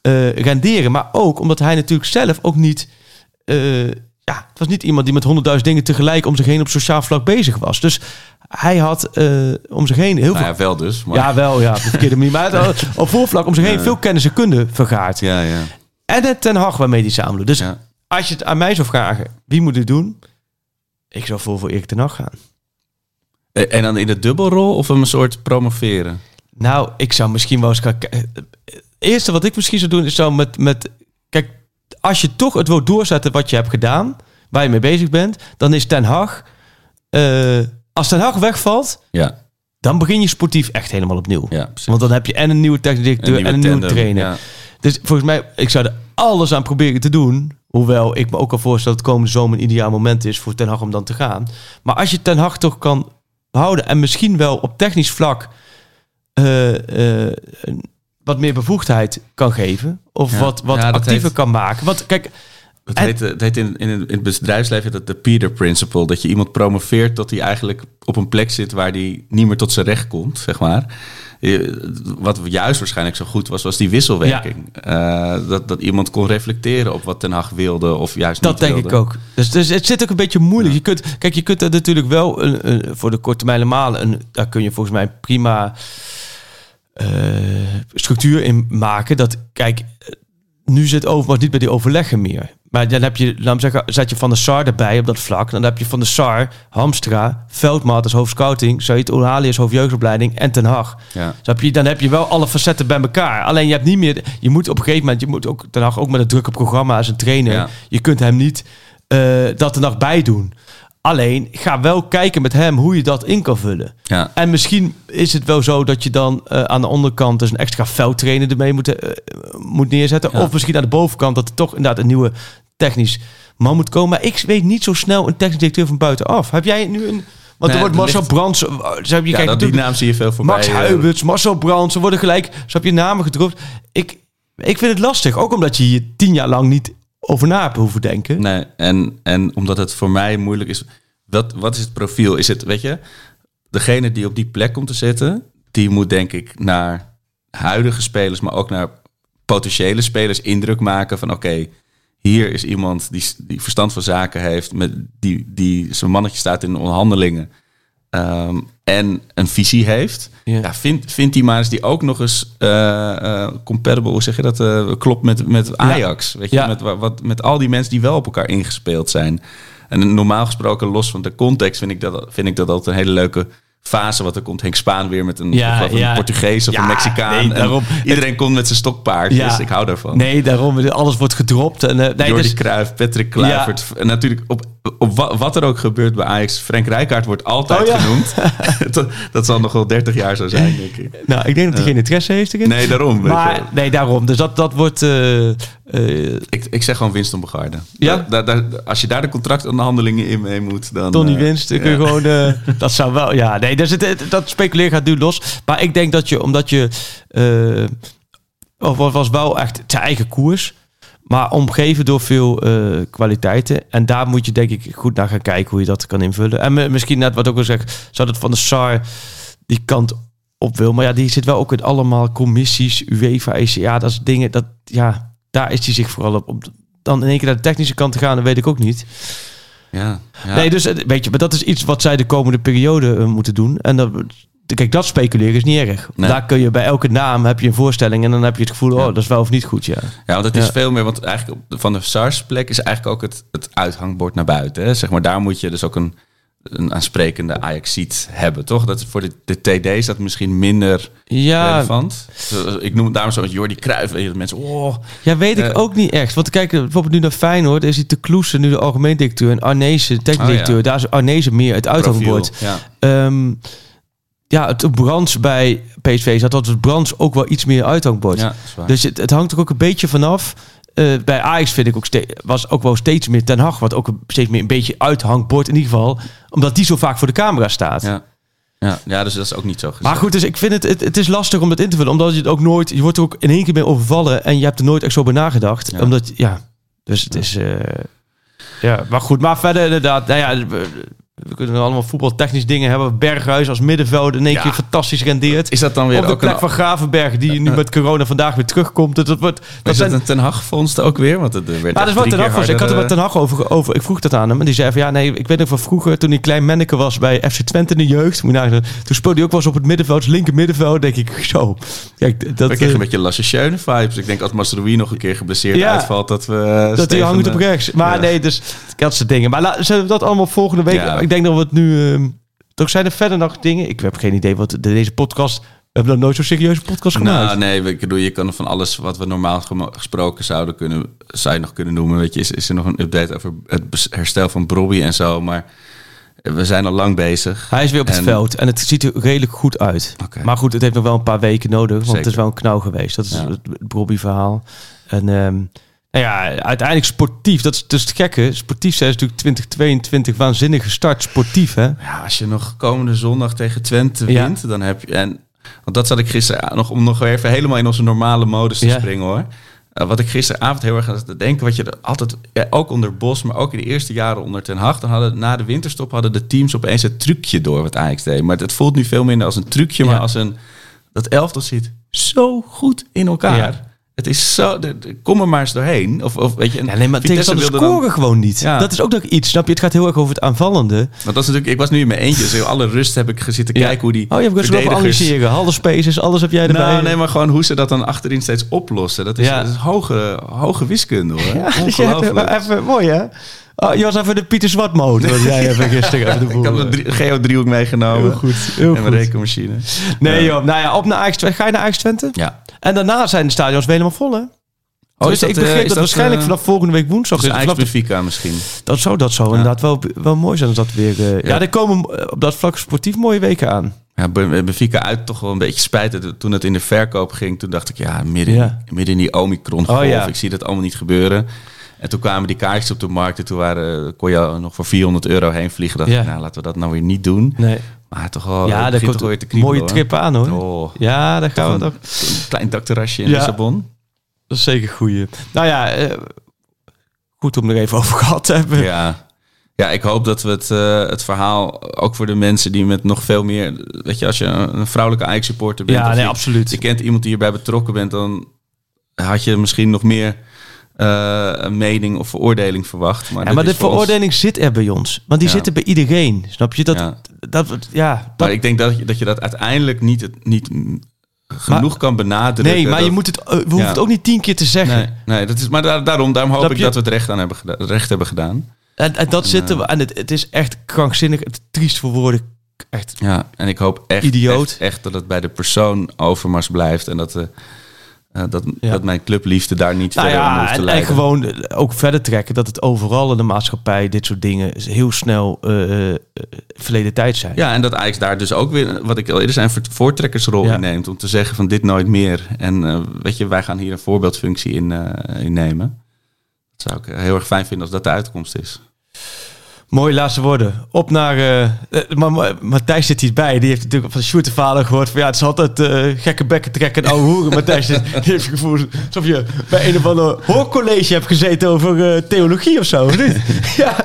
eh, renderen. Maar ook omdat hij natuurlijk zelf ook niet... eh, ja, het was niet iemand die met honderdduizend dingen tegelijk om zich heen op sociaal vlak bezig was. Dus hij had eh, om zich heen heel Nou veel... ja, wel dus. Maar... Ja, wel, ja, op de verkeerde manier. Maar op voorvlak om zich heen veel kennis en kunde vergaard. ja, ja. En het Ten Hag waarmee hij samen doet. Dus Ja. als je het aan mij zou vragen, wie moet het doen? Ik zou vol voor Erik Ten Hag gaan. Eh, En dan in de dubbelrol of een soort promoveren? Nou, ik zou misschien wel eens gaan. Het eerste wat ik misschien zou doen, is zo met, met... Als je toch het wil doorzetten wat je hebt gedaan, waar je mee bezig bent, dan is Ten Hag... eh, als Ten Hag wegvalt, Ja, dan begin je sportief echt helemaal opnieuw. ja. Want dan heb je en een nieuwe technisch directeur en een nieuwe trainer. Ja. Dus volgens mij, ik zou er alles aan proberen te doen. Hoewel ik me ook al voorstel dat het komende zomer een ideaal moment is voor Ten Hag om dan te gaan. Maar als je Ten Hag toch kan behouden en misschien wel op technisch vlak een- wat meer bevoegdheid kan geven. Of Ja. wat, wat Ja, dat actiever kan maken. Want kijk, Het heet, het heet in, in, in het bedrijfsleven het de Peter Principle. Dat je iemand promoveert tot hij eigenlijk op een plek zit waar hij niet meer tot zijn recht komt, zeg maar. Wat juist waarschijnlijk zo goed was, was die wisselwerking. Eh, dat, dat iemand kon reflecteren op wat Ten Hag wilde of juist Dat niet denk wilde. ik ook. Dus, dus het zit ook een beetje moeilijk. Je kunt, kijk, je kunt er natuurlijk wel een, een- voor de korte termijn malen, een, daar kun je volgens mij prima structuur in maken. Dat, kijk, eh, nu zit Overmars niet bij die overleggen meer. Maar dan heb je, laat me zeggen, zet je Van de Sar erbij op dat vlak. Dan heb je Van de Sar, Hamstra, Veldmaat als hoofdscouting, Said Oulali als hoofdjeugdopleiding en Ten Hag. Ja. Snap je? Dan heb je wel alle facetten bij elkaar. Alleen je hebt niet meer. Je moet op een gegeven moment. Je moet ook Ten Hag ook met het drukke programma als een trainer. Ja. Je kunt hem niet eh, dat er nog bij doen. Alleen ga wel kijken met hem hoe je dat in kan vullen. Ja. En misschien is het wel zo dat je dan eh, aan de onderkant dus een extra veldtrainer ermee moet, eh, moet neerzetten. Ja. Of misschien aan de bovenkant dat er toch inderdaad een nieuwe technisch man moet komen. Maar ik weet niet zo snel een technisch directeur van buitenaf. Heb jij nu een... Want Nee, er wordt Marcel ligt- Brands... eh, Zo heb je Ja, kijkt dat, die naam zie je veel voorbij. Max Huibers, Marcel Brands, er worden gelijk, zo heb je namen gedropt. Ik, ik vind het lastig, ook omdat je hier tien jaar lang niet over na hoeven denken. Nee, en, en omdat het voor mij moeilijk is. Wat, wat is het profiel? Is het, weet je, degene die op die plek komt te zitten, die moet denk ik naar huidige spelers, maar ook naar potentiële spelers indruk maken van oké, hier is iemand die, die verstand van zaken heeft, met die, die zijn mannetje staat in onderhandelingen ehm, en een visie heeft. Ja. Ja. vind, vind die maar eens die ook nog eens eh, compatible, hoe zeg je dat, eh, klopt met, met Ajax. Weet je, Ja. met, wa- wat, met al die mensen die wel op elkaar ingespeeld zijn. En normaal gesproken, los van de context, vind ik dat, vind ik dat altijd een hele leuke fase wat er komt. Henk Spaan weer met een, Ja. Portugees of Ja, een Mexicaan. nee, En iedereen komt met zijn stokpaardjes. Ja. Ik hou daarvan. Nee, daarom. Alles wordt gedropt. En, eh, nee, Jordi dus- Cruijff, Patrick Kluivert. En natuurlijk op, op wa- wat er ook gebeurt bij Ajax. Frank Rijkaard wordt altijd Oh ja. genoemd. dat, dat zal nog wel 30 jaar zo zijn, denk ik. nou, ik denk dat hij geen interesse heeft erin. Nee, daarom. weet je Maar nee, daarom. Dus dat, dat wordt... eh, eh, Ik, ik zeg gewoon Winston Begaarde. Ja? Da- da- da- als je daar de contractonderhandelingen in mee moet, dan... Tony eh, winst. Ik kun gewoon, eh, dat zou wel. Ja, nee, dus het, het- dat speculeren gaat nu los. Maar ik denk dat je, omdat je. of was- wel echt zijn eigen koers. Maar omgeven door veel kwaliteiten. En daar moet je denk ik goed naar gaan kijken hoe je dat kan invullen. En mi- misschien net wat ook al zegt, zou dat van de SAR die kant op wil. Maar ja, die zit wel ook in allemaal commissies, UEFA, ECA. Dat is dingen, dat ja, daar is hij zich vooral op. op dan in één keer naar de technische kant te gaan, dat weet ik ook niet. Ja, ja. Nee, dus eh, weet je, maar dat is iets wat zij de komende periode eh, moeten doen. En dat, kijk, dat speculeren is niet erg. Nee. Daar kun je bij elke naam heb je een voorstelling en dan heb je het gevoel, oh, dat is wel of niet goed, ja. Ja, want het is Ja. veel meer, want eigenlijk van de SARS-plek is eigenlijk ook het, het uithangbord naar buiten. Hè? Zeg maar, daar moet je dus ook een, een aansprekende Ajax-seat hebben, toch? Dat voor de, de TD is dat misschien minder Ja, relevant. Ik noem het daarom zo met Jordi Cruijff. Weet je, mensen, oh, ja weet ik Eh. ook niet echt. Want kijk, bijvoorbeeld nu naar Feyenoord, is die te Kloesen nu de algemeen directeur en Arnezen, technisch Oh, ja. directeur. Daar is Arnezen meer het uithangbord. Ja. Ehm, ja, het Brands bij PSV zat dat het Brands ook wel iets meer uithangbord. Ja. Dus het, het hangt er ook een beetje vanaf. Eh bij Ajax vind ik ook was ook wel steeds meer Ten Hag, wat ook steeds meer een beetje uithangbord in ieder geval, omdat die zo vaak voor de camera staat. ja. Ja, ja, dus dat is ook niet zo gezegd. Maar goed, dus ik vind het, het, het is lastig om dat in te vullen, omdat je het ook nooit, je wordt er ook in één keer mee overvallen en je hebt er nooit echt zo bij nagedacht. Ja. Omdat, ja, dus het is, eh, ja, maar goed, maar verder inderdaad, nou ja, we, kunnen allemaal voetbaltechnisch dingen hebben. Berghuis als middenvelder in één Ja. keer fantastisch rendeert. Is dat dan weer Op de ook plek een... van Gravenberg, die nu met corona vandaag weer terugkomt. Dat, wordt, dat is zijn dat een Ten Hag-vondst ook weer? Want het werd Maar dat is wat Ten Hag was. Ik had er met Ten Hag over, over. Ik vroeg dat aan hem. En die zei van ja, nee, ik weet nog van vroeger toen hij klein manneke was bij FC Twente in de jeugd. Moet je toen speelde hij ook wel eens op het middenveld, linker middenveld. Denk ik zo. Kijk, dat, Ik kreeg eh, een beetje Lasse Schöne vibes. Ik denk als Masroui nog een keer geblesseerd Ja. uitvalt, dat we... eh, dat hij hangt op eh, rechts. Maar ja. nee, dus dat soort dingen. Maar la, zullen we dat allemaal volgende week? Ja. Ik denk dat we het nu. ehm, toch zijn er verder nog dingen? Ik heb geen idee wat de- deze podcast. We hebben nog nooit zo'n serieuze podcast gemaakt. Nou, nee, ik bedoel, je kan van alles wat we normaal gesproken zouden kunnen, zou je nog kunnen noemen. Weet je, is, is er nog een update over het herstel van Brobby en zo, maar we zijn al lang bezig. Hij is weer op het En- veld en het ziet er redelijk goed uit. Maar goed, het heeft nog wel een paar weken nodig, want het is wel een knauw geweest. Dat is Ja. het Bobby-verhaal. En ehm, nou ja, uiteindelijk sportief, dat is dus het gekke. Sportief zijn ze natuurlijk 2022 waanzinnig gestart, sportief hè? Ja, als je nog komende zondag tegen Twente Ja. wint, dan heb je... En, want dat zat ik gisteren nog om nog even helemaal in onze normale modus te Ja. springen hoor. Eh, wat ik gisteravond heel erg aan te denken, wat je er altijd, ja, ook onder Bos, maar ook in de eerste jaren onder Ten Hag, dan hadden na de winterstop hadden de teams opeens het trucje door wat Ajax deed. Maar het voelt nu veel minder als een trucje, maar als een dat elftal zit zo goed in elkaar. Het is zo, de, de- kom er maar eens doorheen. Of, of weet je, en Ja, nee, maar Vitesse dan- scoren gewoon niet. Ja. Dat is ook nog iets, snap je? Het gaat heel erg over het aanvallende. Want dat is natuurlijk, ik was nu in mijn eentje, dus alle rust heb ik zitten kijken hoe die Oh, je hebt dus verdedigers- analyseren. Halve spaces, alles heb jij erbij. Nou, nee, maar gewoon hoe ze dat dan achterin steeds oplossen. Dat is, dat is hoge, hoge wiskunde hoor. Ja, dus hebt even, mooi hè? Oh, je was even de Pieter Zwart mode. Wat jij even gisteren even Ik had mijn drie- geodriehoek meegenomen. Heel goed, heel en mijn goed. rekenmachine. Nee joh, nou ja, op naar Ajax. Ga je naar Ajax Twente? Ja. En daarna zijn de stadions weer helemaal vol hè? Oh, Dus ik begreep dat, waarschijnlijk vanaf volgende week woensdag Dus Vanaf de- misschien. dat zou, dat zou inderdaad wel, wel mooi zijn dat weer... eh, ja. Ja. er komen eh, op dat vlak sportief mooie weken aan. Ja, Ben- Benfica uit toch wel een beetje spijt. Toen het in de verkoop ging, toen dacht ik, ja, midden, Ja. midden in die Omicron golf. Oh, ja. Ik zie dat allemaal niet gebeuren. En toen kwamen die kaartjes op de markt. En toen waren, kon je nog voor 400 euro heen vliegen. Dacht Ja. ik, nou, laten we dat nou weer niet doen. Nee. Maar toch wel, ja, daar komt toch weer te mooie hoor. trip aan hoor. Oh, Ja, daar gaan we toch een klein dakterrasje in Ja. Lissabon. Dat is zeker goeie. Nou ja, eh, goed om er even over gehad te hebben. Ja. ja, ik hoop dat we het, eh, het verhaal, ook voor de mensen die met nog veel meer... Weet je, als je een een vrouwelijke Ajax-supporter bent... Ja, nee, je, absoluut. je kent iemand die hierbij betrokken bent... dan had je misschien nog meer eh, een mening of veroordeling verwacht. Maar, Ja, maar de ons- veroordeling zit er bij ons. Want die Ja. zitten bij iedereen. Snap je? Dat, Ja. dat, ja, dat, Maar ik denk dat je dat, je dat uiteindelijk niet, niet genoeg kan benadrukken. nee, maar dat- je moet het, eh, we hoeven het ook niet tien keer te zeggen. Nee, nee dat is, maar daar- daarom, daarom hoop ik je? dat we het recht, aan hebben gedaan, recht hebben gedaan. En, en dat zitten eh, we. En het, het is echt krankzinnig. Het triest voor woorden. echt Ja, en ik hoop echt, Idioot. echt, echt dat het bij de persoon Overmars blijft. En dat, de, eh, dat, Ja. dat mijn clubliefde daar niet Nou verder ja, hoeft te en, en leiden. gewoon eh, ook verder trekken dat het overal in de maatschappij dit soort dingen heel snel eh, eh, verleden tijd zijn. Ja, en dat Ajax daar dus ook weer, wat ik al eerder zei, een voortrekkersrol Ja. in neemt. Om te zeggen van dit nooit meer. En eh, weet je, wij gaan hier een voorbeeldfunctie in, eh, in nemen. Dat zou ik heel erg fijn vinden als dat de uitkomst is. Mooie laatste woorden. Op naar... eh, eh, Matthijs zit hierbij. Die heeft natuurlijk van Sjoerd de vader gehoord. Van, ja, het is altijd eh, gekke bekken trekken en ouwe hoeren. Matthijs die heeft het gevoel alsof je bij een of ander hoorcollege hebt gezeten over theologie of zo. of niet? ja.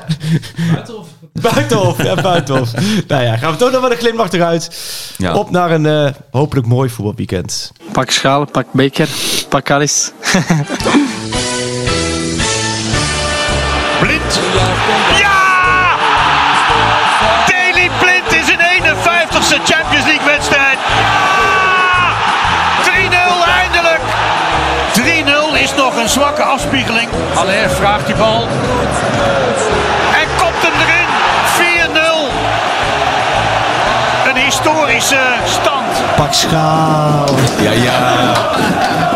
Buitenhof. Buitenhof, ja, Buitenhof. nou ja, gaan we toch nog met een glimlach eruit. Ja. Op naar een eh, hopelijk mooi voetbalweekend. Pak schaal, pak beker, pak alles. Blind. Een zwakke afspiegeling. Aller vraagt die bal. En kopt hem erin. 4-0. Een historische stand. Pak schaal. Ja, ja.